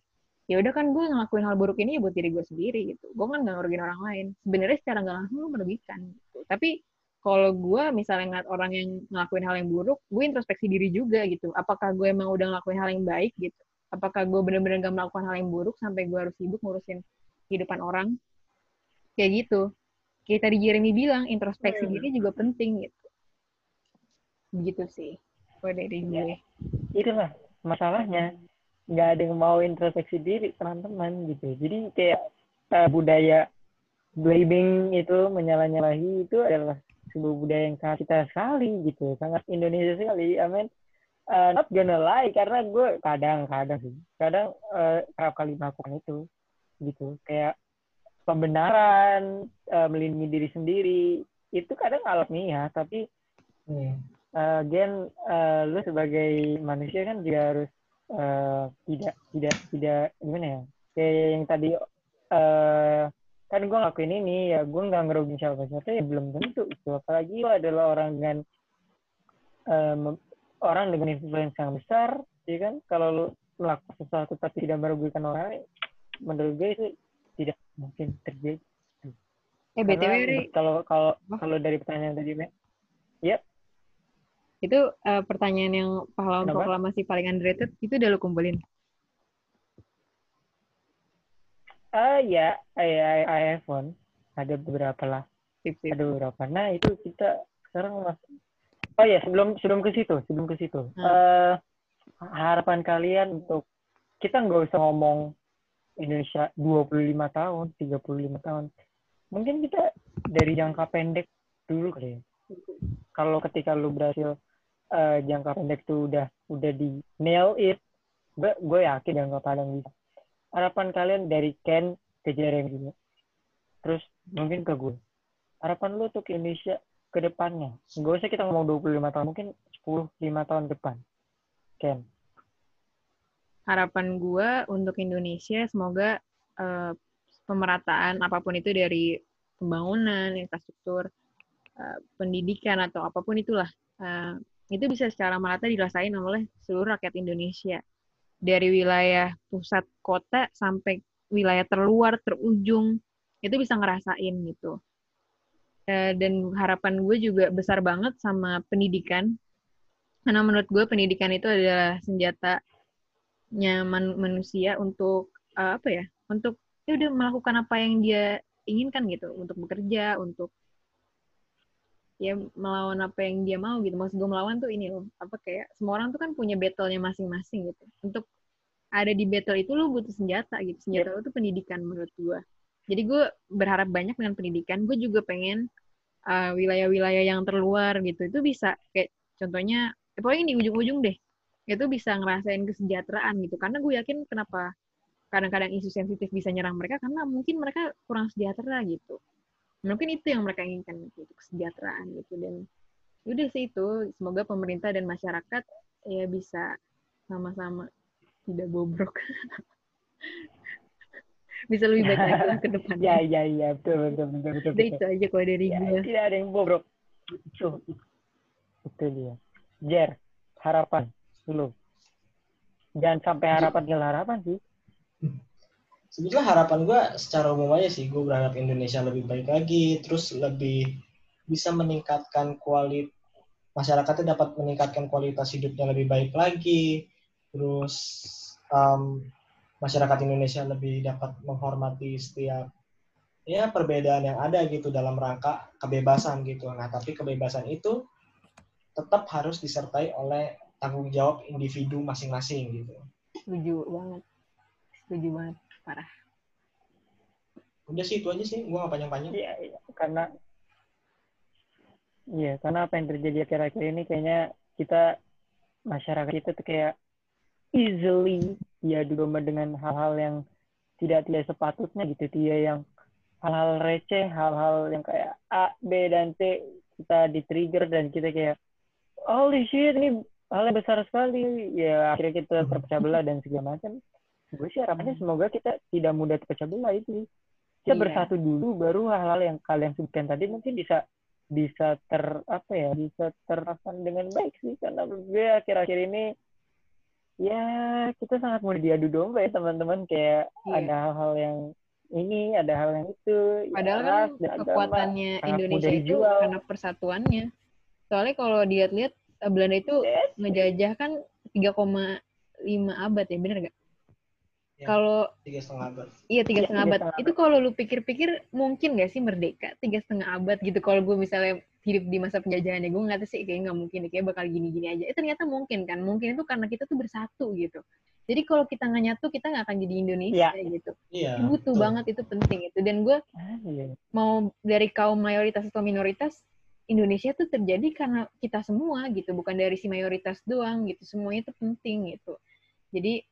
ya udah kan gue ngelakuin hal buruk ini ya buat diri gue sendiri gitu gue kan gak ngerugiin orang lain sebenarnya secara nggak langsung lu merugikan gitu tapi kalau gue misalnya ngeliat orang yang ngelakuin hal yang buruk, gue introspeksi diri juga gitu. Apakah gue emang udah ngelakuin hal yang baik gitu? Apakah gue bener-bener gak melakukan hal yang buruk sampai gue harus sibuk ngurusin kehidupan orang? Kayak gitu. Kayak tadi Jeremy bilang, introspeksi Hmm. diri juga penting gitu. Begitu sih. Gue dari gue. itulah masalahnya. Nggak ada yang mau introspeksi diri teman-teman gitu. Jadi kayak eh, budaya blaming itu menyalah-nyalahi itu adalah sebuah budaya yang sangat kita sekali gitu. Sangat Indonesia sekali. I mean uh, not gonna lie karena gue kadang-kadang sih. Kadang uh, kerap kali melakukan itu gitu. Kayak pembenaran uh, melindungi diri sendiri itu kadang alamiah tapi Hmm. Uh, again uh, lu sebagai manusia kan juga harus uh, tidak tidak tidak gimana ya? Kayak yang tadi uh, kan gue ngelakuin ini ya gue nggak ngerugiin siapa siapa ya belum tentu itu. Apalagi lo adalah orang dengan um, orang dengan influence yang besar ya kan? Kalau lu melakukan sesuatu tapi tidak merugikan orang lain menurut gue itu tidak mungkin terjadi. Eh, BTW, kalau kalau kalau dari pertanyaan tadi Mek, itu eh, pertanyaan yang pahlawan Kenapa? proklamasi paling underrated, itu udah lu kumpulin? Ah ya, I, I, I have one. Ada beberapa lah. Sip, sip. Ada beberapa. Nah itu kita sekarang mas. Oh ya sebelum sebelum ke situ, sebelum ke situ. Eh, harapan kalian untuk kita nggak usah ngomong Indonesia 25 tahun, 35 tahun. Mungkin kita dari jangka pendek dulu kali ya. Kalau ketika lu berhasil eh, jangka pendek tuh udah udah di nail it, gue yakin jangka panjang bisa. Harapan kalian dari Ken ke Jeremy juga. Terus mungkin ke gue. Harapan lu untuk Indonesia ke depannya. Gak usah kita ngomong 25 tahun, mungkin 10 5 tahun depan? Ken. Harapan gue untuk Indonesia semoga uh, pemerataan apa pun itu dari pembangunan, infrastruktur, uh, pendidikan atau apa pun itulah uh, itu bisa secara merata dirasain oleh seluruh rakyat Indonesia. Dari wilayah pusat kota sampai wilayah terluar terujung itu bisa ngerasain gitu. Dan harapan gue juga besar banget sama pendidikan. Karena menurut gue pendidikan itu adalah senjatanya man manusia untuk uh, apa ya untuk ya udah melakukan apa yang dia inginkan gitu. Untuk bekerja untuk ya melawan apa yang dia mau gitu. Maksud gue melawan tuh ini loh apa kayak semua orang tuh kan punya battle-nya masing-masing gitu. Untuk ada di battle itu lo butuh senjata gitu. Senjata lo tuh pendidikan menurut gue jadi gue berharap banyak dengan pendidikan. Gue juga pengen uh, wilayah-wilayah yang terluar gitu. Itu bisa kayak contohnya ya pokoknya di ujung-ujung deh. Itu bisa ngerasain kesejahteraan gitu. Karena gue yakin kenapa kadang-kadang isu sensitif bisa nyerang mereka? Karena mungkin mereka kurang sejahtera gitu mungkin itu yang mereka inginkan gitu kesejahteraan gitu dan ya udah sih itu semoga pemerintah dan masyarakat ya bisa sama-sama tidak bobrok (laughs) bisa lebih baik lagi ke depan. (laughs) Ya, ya, ya, betul, betul, betul, betul. betul. itu aja kalau dari ya, gue. Tidak ada yang bobrok. Itu, itu dia. Jer, harapan lu. Jangan sampai harapan tinggal harapan sih. Sebetulnya harapan gue secara umum aja sih, gue berharap Indonesia lebih baik lagi, terus lebih bisa meningkatkan kualitas masyarakatnya dapat meningkatkan kualitas hidupnya lebih baik lagi, terus um, masyarakat Indonesia lebih dapat menghormati setiap ya perbedaan yang ada gitu dalam rangka kebebasan gitu. Nah, tapi kebebasan itu tetap harus disertai oleh tanggung jawab individu masing-masing gitu. Setuju banget. Setuju banget, parah. Udah sih itu aja sih, gua gak panjang-panjang. Iya, iya, karena Iya, karena apa yang terjadi akhir-akhir ini kayaknya kita masyarakat kita tuh kayak easily ya domba dengan hal-hal yang tidak tidak sepatutnya gitu. Dia yang hal-hal receh hal-hal yang kayak A B dan C kita di trigger dan kita kayak holy shit ini hal yang besar sekali. Ya akhirnya kita terpecah belah dan segala macam gue sih harapannya semoga kita tidak mudah terpecah belah itu kita iya. bersatu dulu baru hal-hal yang kalian sebutkan tadi mungkin bisa bisa ter apa ya bisa terapkan dengan baik sih karena gue akhir-akhir ini ya kita sangat mudah diadu domba ya teman-teman kayak yeah. ada hal-hal yang ini ada hal yang itu padahal ya, kan kekuatannya agama, Indonesia itu karena persatuannya soalnya kalau dilihat-lihat eh, Belanda itu yes. ngejajah kan 3,5 abad ya bener gak? Ya, kalau tiga setengah abad. iya tiga setengah abad. itu kalau lu pikir-pikir mungkin gak sih merdeka? Tiga setengah abad gitu kalau gue misalnya hidup di masa penjajahan ya gue nggak tahu sih kayak nggak mungkin kayak bakal gini-gini aja. Eh ternyata mungkin kan mungkin itu karena kita tuh bersatu gitu. Jadi kalau kita nggak nyatu kita nggak akan jadi Indonesia ya. gitu. Ya, butuh betul. banget itu penting itu. Dan gue ah, iya. mau dari kaum mayoritas atau minoritas Indonesia tuh terjadi karena kita semua gitu bukan dari si mayoritas doang gitu. Semuanya itu penting gitu. Jadi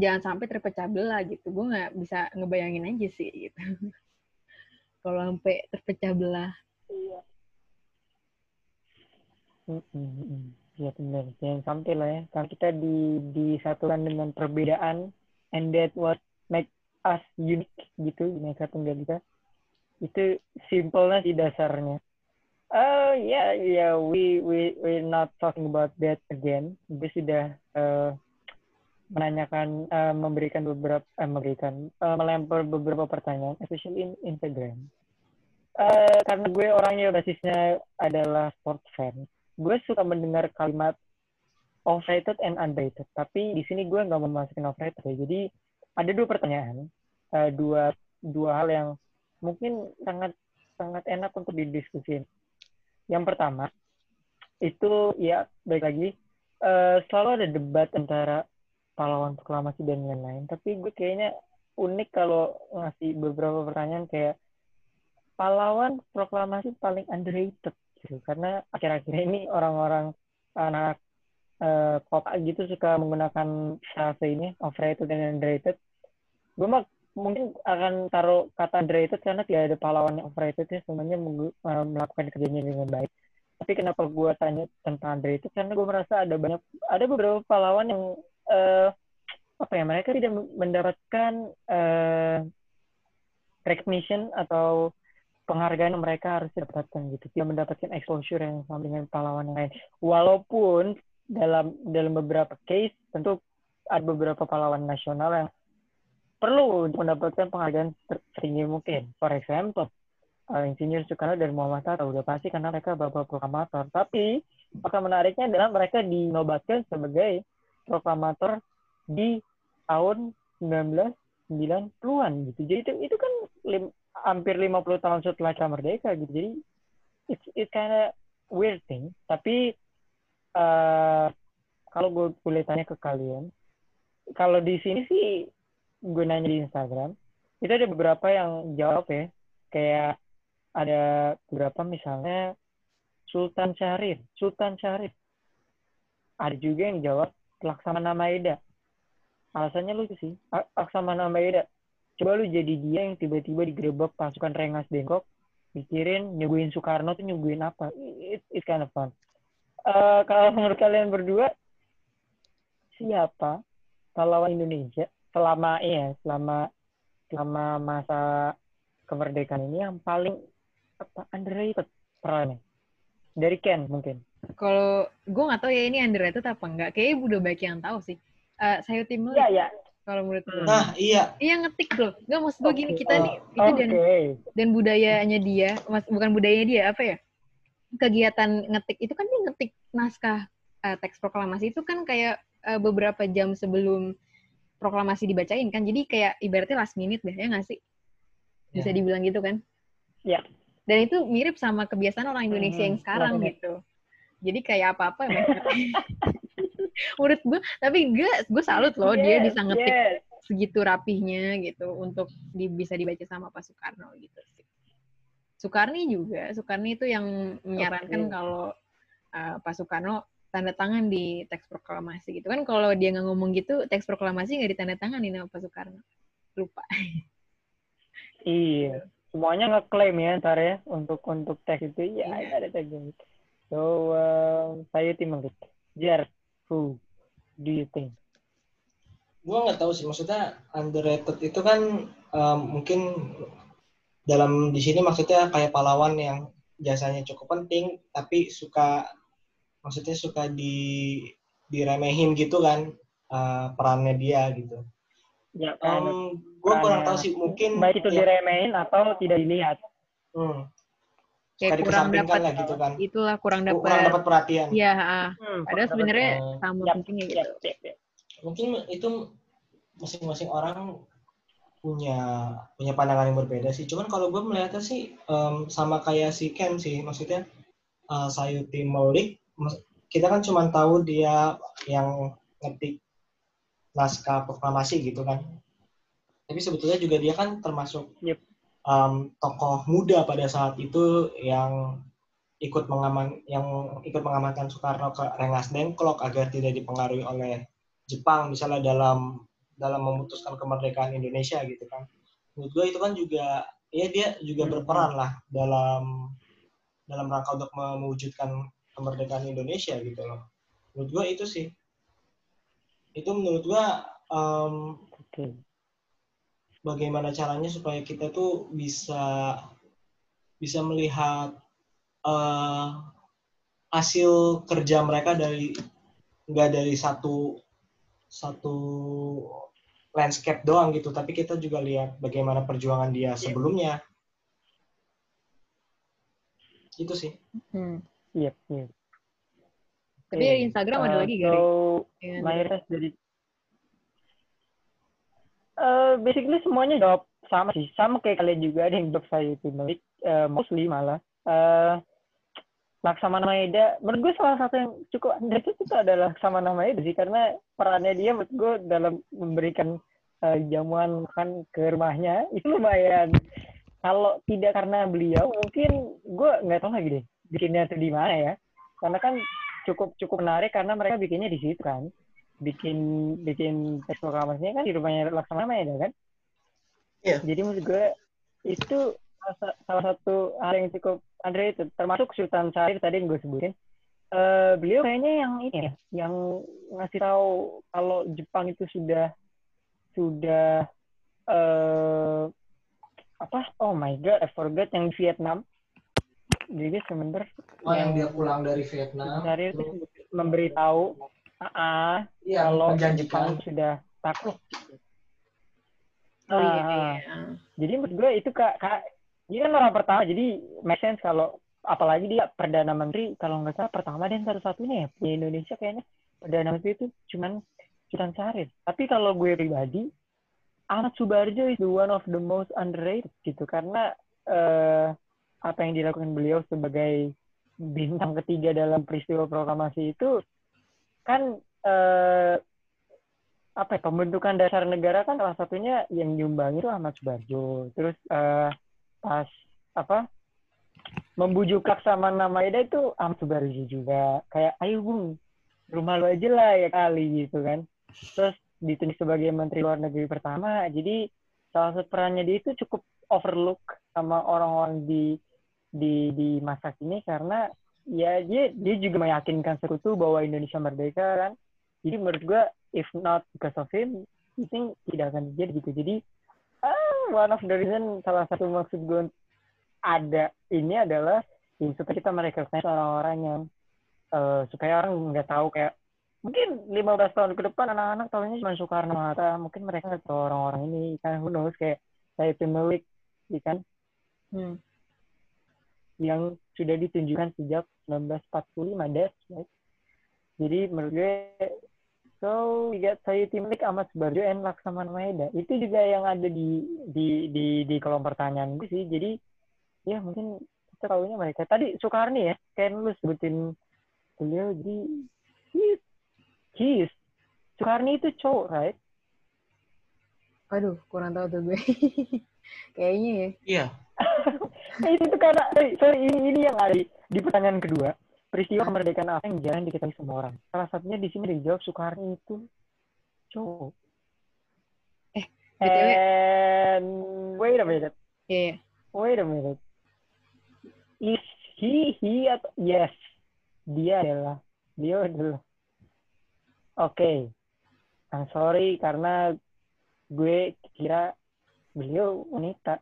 jangan sampai terpecah belah gitu gue nggak bisa ngebayangin aja sih gitu (laughs) kalau sampai terpecah belah iya Iya benar. Jangan sampai lah ya. Kalau kita di disatukan dengan perbedaan, and that what make us unique gitu, mereka tunggal kita. Itu simpelnya sih dasarnya. Oh ya, yeah, ya, yeah, we we we not talking about that again. Gue sudah uh, menanyakan, uh, memberikan beberapa, uh, memberikan, uh, melempar beberapa pertanyaan, especially in Instagram. Uh, karena gue orangnya basisnya adalah sports fan gue suka mendengar kalimat overrated and underrated. Tapi di sini gue nggak mau masukin overrated ya. Jadi ada dua pertanyaan uh, dua dua hal yang mungkin sangat sangat enak untuk didiskusin. Yang pertama itu ya baik lagi uh, selalu ada debat antara pahlawan proklamasi dan lain-lain. Tapi gue kayaknya unik kalau ngasih beberapa pertanyaan kayak pahlawan proklamasi paling underrated gitu. Karena akhir-akhir ini orang-orang anak uh, kota gitu suka menggunakan frase ini overrated dan underrated. Gue mah mungkin akan taruh kata underrated karena tidak ada pahlawan yang overrated ya semuanya uh, melakukan kerjanya dengan baik. Tapi kenapa gue tanya tentang itu karena gue merasa ada banyak ada beberapa pahlawan yang uh, apa ya mereka tidak mendapatkan uh, recognition atau penghargaan mereka harus dapatkan gitu. Tidak mendapatkan exposure yang sama dengan pahlawan yang lain. Walaupun dalam dalam beberapa case tentu ada beberapa pahlawan nasional yang perlu mendapatkan penghargaan tertinggi mungkin. For example uh, Insinyur Soekarno dan Muhammad Hatta udah pasti karena mereka bapak proklamator. Tapi maka menariknya adalah mereka dinobatkan sebagai proklamator di tahun 1990-an gitu. Jadi itu itu kan lim, hampir 50 tahun setelah merdeka gitu. Jadi it's it kinda weird thing. Tapi uh, kalau gue boleh tanya ke kalian, kalau di sini sih gue nanya di Instagram, itu ada beberapa yang jawab ya. Kayak ada beberapa misalnya Sultan Syarif, Sultan Syarif. Ada juga yang jawab Laksamana Maeda alasannya lucu sih. Laksamana Maeda coba lu jadi dia yang tiba-tiba digerebek pasukan Rengas Bengkok mikirin nyuguhin Soekarno tuh nyuguhin apa? It, it's kind of fun. Uh, kalau menurut kalian berdua siapa pahlawan Indonesia selama ya selama selama masa kemerdekaan ini yang paling apa underrated perannya? Dari Ken mungkin kalau gue nggak tahu ya ini underrated apa enggak kayaknya udah baik yang tahu sih uh, Sayu Timur. Iya, iya. Kalau menurut gue. Nah, iya. Iya ngetik loh. Gak maksud gue gini, kita nih, itu okay. dan, dan budayanya dia, mas, bukan budayanya dia, apa ya? Kegiatan ngetik, itu kan dia ngetik naskah uh, teks proklamasi itu kan kayak uh, beberapa jam sebelum proklamasi dibacain kan. Jadi kayak ibaratnya last minute deh, ya nggak sih? Bisa yeah. dibilang gitu kan? Iya. Yeah. Dan itu mirip sama kebiasaan orang Indonesia hmm, yang sekarang gitu. Jadi kayak apa-apa menurut (laughs) gue tapi gue gue salut loh yes, dia bisa ngetik yes. segitu rapihnya gitu untuk di, bisa dibaca sama Pak Soekarno gitu sih. Soekarni juga Soekarni itu yang menyarankan okay. kalau uh, Pak Soekarno tanda tangan di teks proklamasi gitu kan kalau dia nggak ngomong gitu teks proklamasi nggak ditanda tangan sama Pak Soekarno lupa iya semuanya ngeklaim ya ntar ya untuk untuk teks itu ya yeah. ada teks so um, saya tim gitu jar who do you think? Gue nggak tahu sih, maksudnya underrated itu kan um, mungkin dalam di sini maksudnya kayak pahlawan yang jasanya cukup penting, tapi suka maksudnya suka di diremehin gitu kan uh, perannya dia gitu. Ya, um, gue kurang tahu sih mungkin baik itu ya, diremehin atau tidak dilihat. Hmm, kayak kurang dapat lah gitu kan. itulah kurang dapat kurang dapat. perhatian. Iya hmm, padahal sebenarnya uh, sama ya, pentingnya gitu. ya, ya, ya. mungkin itu masing-masing orang punya punya pandangan yang berbeda sih. Cuman kalau gue melihatnya sih um, sama kayak si Ken sih. Maksudnya uh, Sayuti Malik kita kan cuma tahu dia yang ngetik naskah proklamasi gitu kan. Tapi sebetulnya juga dia kan termasuk yep um, tokoh muda pada saat itu yang ikut mengaman yang ikut mengamankan Soekarno ke Rengas Dengklok agar tidak dipengaruhi oleh Jepang misalnya dalam dalam memutuskan kemerdekaan Indonesia gitu kan. Menurut gue itu kan juga ya dia juga berperan lah dalam dalam rangka untuk mewujudkan kemerdekaan Indonesia gitu loh. Menurut gue itu sih. Itu menurut gue um, bagaimana caranya supaya kita tuh bisa bisa melihat uh, hasil kerja mereka dari nggak dari satu satu landscape doang gitu tapi kita juga lihat bagaimana perjuangan dia iya. sebelumnya itu sih hmm. iya hmm. iya tapi di Instagram uh, ada lagi gak? So, mayoritas dari uh, basically semuanya jawab sama sih. Sama kayak kalian juga ada yang jawab saya itu uh, mostly malah. Uh, Laksamana Maeda menurut gue salah satu yang cukup underrated itu adalah Laksamana Maeda sih karena perannya dia menurut gue dalam memberikan uh, jamuan makan ke rumahnya itu lumayan. Kalau tidak karena beliau mungkin gue nggak tahu lagi deh bikinnya tuh di mana ya. Karena kan cukup cukup menarik karena mereka bikinnya di situ kan bikin bikin teks proklamasinya kan di rumahnya Laksamana ya kan? Iya. Jadi maksud gue itu salah, satu hal yang cukup Andre itu termasuk Sultan Syahrir tadi yang gue sebutin uh, beliau kayaknya yang ini ya yang ngasih tahu kalau Jepang itu sudah sudah uh, apa oh my god I forgot yang di Vietnam jadi sebentar oh yang dia pulang dari Vietnam Syahrir itu memberitahu uh, iya, kalau Jepang sudah takluk Oh iya, Ah, iya. Jadi menurut gue itu kak, kak dia kan orang pertama, jadi make sense kalau apalagi dia perdana menteri kalau nggak salah pertama dan satu-satunya ya di Indonesia kayaknya perdana menteri itu cuman Sultan Syarif. Tapi kalau gue pribadi Ahmad Subarjo is the one of the most underrated gitu karena eh, apa yang dilakukan beliau sebagai bintang ketiga dalam peristiwa proklamasi itu kan eh, apa ya, pembentukan dasar negara kan salah satunya yang nyumbang itu Ahmad Subarjo. Terus eh, pas apa membujuk Laksamana Maeda itu Ahmad Subarjo juga. Kayak ayo Bung, rumah lu aja lah ya kali gitu kan. Terus ditunjuk sebagai Menteri Luar Negeri pertama. Jadi salah satu perannya dia itu cukup overlook sama orang-orang di di di masa kini karena ya dia dia juga meyakinkan sekutu bahwa Indonesia merdeka kan. Jadi menurut gue if not because of him, I think tidak akan terjadi gitu. Jadi ah, one of the reason salah satu maksud gue ada ini adalah ya, supaya kita merekrutasi orang-orang yang eh, supaya orang nggak tahu kayak mungkin 15 tahun ke depan anak-anak tahunya cuma Soekarno Hatta mungkin mereka nggak tahu orang-orang ini kan who knows kayak saya Melik ya kan Hmm. Yang sudah ditunjukkan sejak 1945 that's right. Jadi menurut gue so we got Sayuti Melik Ahmad Subarjo and Laksamana Maeda. Itu juga yang ada di di di di kolom pertanyaan gue sih. Jadi ya mungkin kita tahunya mereka. Tadi Soekarni ya, kayak lu sebutin beliau jadi he, he is Soekarni itu cowok, right? Aduh, kurang tahu tuh gue. (laughs) Kayaknya ya. iya (laughs) itu tuh karena sorry, sorry, ini, ini yang ada di, pertanyaan kedua. Peristiwa kemerdekaan apa yang jarang diketahui semua orang? Salah satunya di sini dijawab Soekarni itu cowok. Eh, BTW. And wait a minute. Iya, iya. Wait a minute. Is he, he atau yes. Dia adalah. Dia adalah. Oke. I'm sorry karena gue kira beliau wanita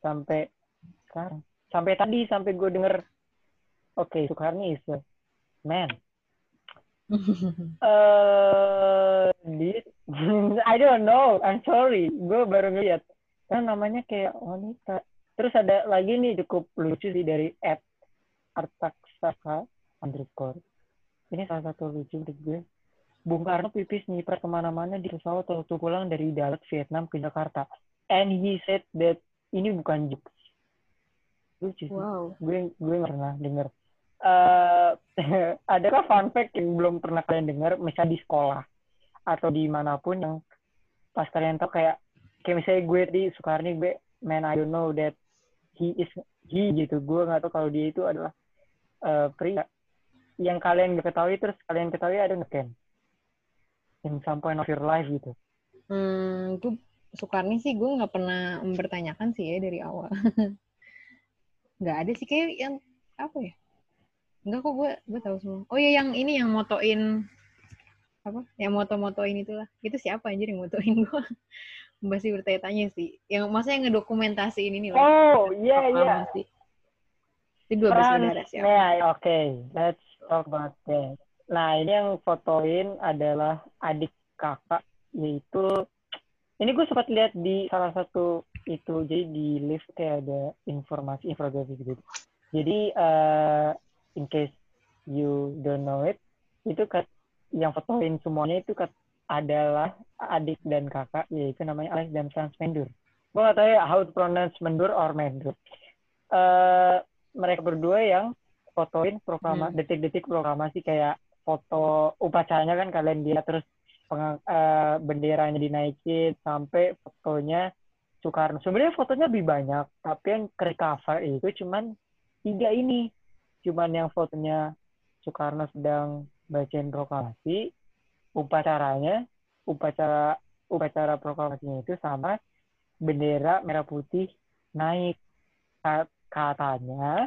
sampai sekarang. Sampai tadi sampai gue denger Oke, Soekarni is a man. (laughs) Eh, di- (laughs) I don't know. I'm sorry. Gue baru ngeliat. Karena namanya kayak wanita. Terus ada lagi nih cukup lucu sih dari Ed Artaksaka underscore. Ini salah satu lucu menurut gue. Bung Karno pipis nyiprat ke mana-mana di pesawat waktu pulang dari Dalat Vietnam ke Jakarta. And he said that ini bukan jokes. Lucu sih. Wow. gue gue pernah denger. Eh (laughs) adakah fun fact yang belum pernah kalian dengar misalnya di sekolah atau di mana pun yang pas kalian tahu kayak kayak misalnya gue di Soekarni gue man I don't know that he is he gitu. Gue nggak tahu kalau dia itu adalah eh, pria yang kalian gak ketahui terus kalian ketahui ada nggak Ken in some point of your life gitu. Hmm, gue Soekarni sih gue nggak pernah mempertanyakan sih ya dari awal. (laughs) Nggak ada sih kayak yang apa ya? Enggak kok gue gue tahu semua. Oh iya yang ini yang motoin apa? Yang moto-motoin itulah. Itu siapa anjir yang motoin gue? (laughs) Masih bertanya-tanya sih. Yang maksudnya yang ngedokumentasiin ini loh. oh iya iya. Itu dua bersaudara siapa? Nah, oke, let's talk about that. Nah, ini yang fotoin adalah adik kakak, yaitu ini gue sempat lihat di salah satu itu, jadi di lift kayak ada informasi infografis gitu. Jadi uh, in case you don't know it, itu kat, yang fotoin semuanya itu kat, adalah adik dan kakak, yaitu namanya Alex dan Franz Mendur. Gue gak tahu ya how to pronounce Mendur or Mendur. Eh, mereka berdua yang fotoin proklama Hmm. detik-detik proklamasi kayak foto upacaranya kan kalian lihat terus penga- eh, benderanya dinaikin sampai fotonya Soekarno. Sebenarnya fotonya lebih banyak, tapi yang ke cover itu cuman tiga ini. Cuman yang fotonya Soekarno sedang bacain proklamasi, upacaranya, upacara upacara proklamasinya itu sama bendera merah putih naik Ka- katanya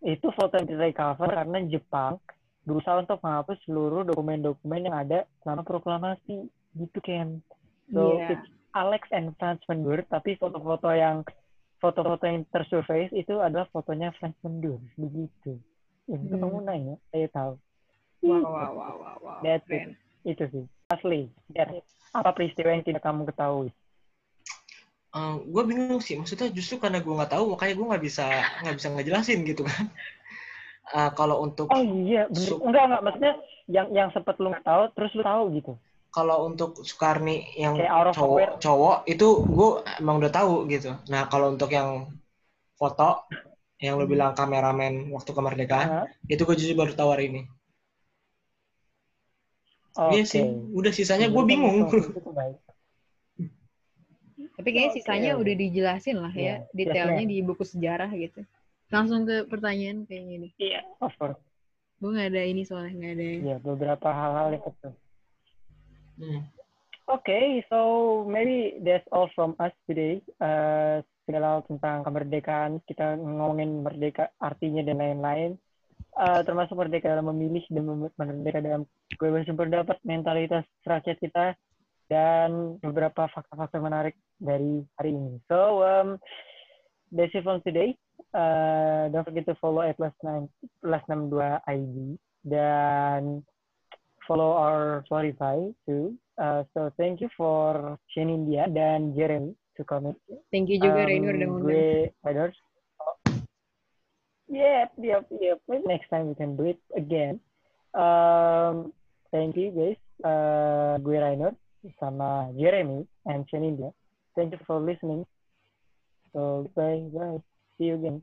itu foto yang recover karena Jepang berusaha untuk menghapus seluruh dokumen-dokumen yang ada selama proklamasi gitu kan. So Iya. it's Alex and Franz Mendur, tapi foto-foto yang foto-foto yang tersurface itu adalah fotonya Franz Mendur begitu. Itu Hmm. kamu nanya, saya tahu. Wow, wow, wow, wow, wow. That's it. Itu sih. Asli. Apa peristiwa yang tidak kamu ketahui? gue bingung sih maksudnya justru karena gue nggak tahu makanya gue nggak bisa nggak bisa ngejelasin gitu kan Eh, kalau untuk Oh iya, bener. Enggak, enggak. Maksudnya yang yang sempat lu nggak tahu, terus lu tahu gitu. Kalau untuk Soekarni yang Kayak cowok cowok itu gue emang udah tahu gitu nah kalau untuk yang foto yang lo bilang kameramen waktu kemerdekaan Hah? itu gue justru baru tahu hari ini iya Oke. sih udah sisanya gue bingung kamu tahu (laughs) itu baik. Tapi kayaknya sisanya udah dijelasin lah ya, Iya, detailnya jelasnya. di buku sejarah gitu. Langsung ke pertanyaan kayaknya nih. Iya, of course. Gue nggak ada ini soalnya nggak ada. Iya, beberapa hal-hal yang betul. Hmm. Okay, so maybe that's all from us today. Uh, segala tentang kemerdekaan, kita ngomongin merdeka artinya dan lain-lain. Uh, termasuk merdeka dalam memilih dan merdeka dalam kebebasan berpendapat, mentalitas rakyat kita, dan beberapa fakta-fakta menarik dari hari ini. So, um, that's it from today. Uh, don't forget to follow at last 9, last 62 ID dan follow our Spotify too. Uh, so thank you for Shane India dan Jeremy to comment. Thank you juga Um, Rainur udah ngundang. Gue Riders. Yep, yep, yep. Maybe next time we can do it again. Um, thank you guys. Uh, gue Rainer sama Jeremy and Shane India. Thank you for listening. So bye, bye. See you again.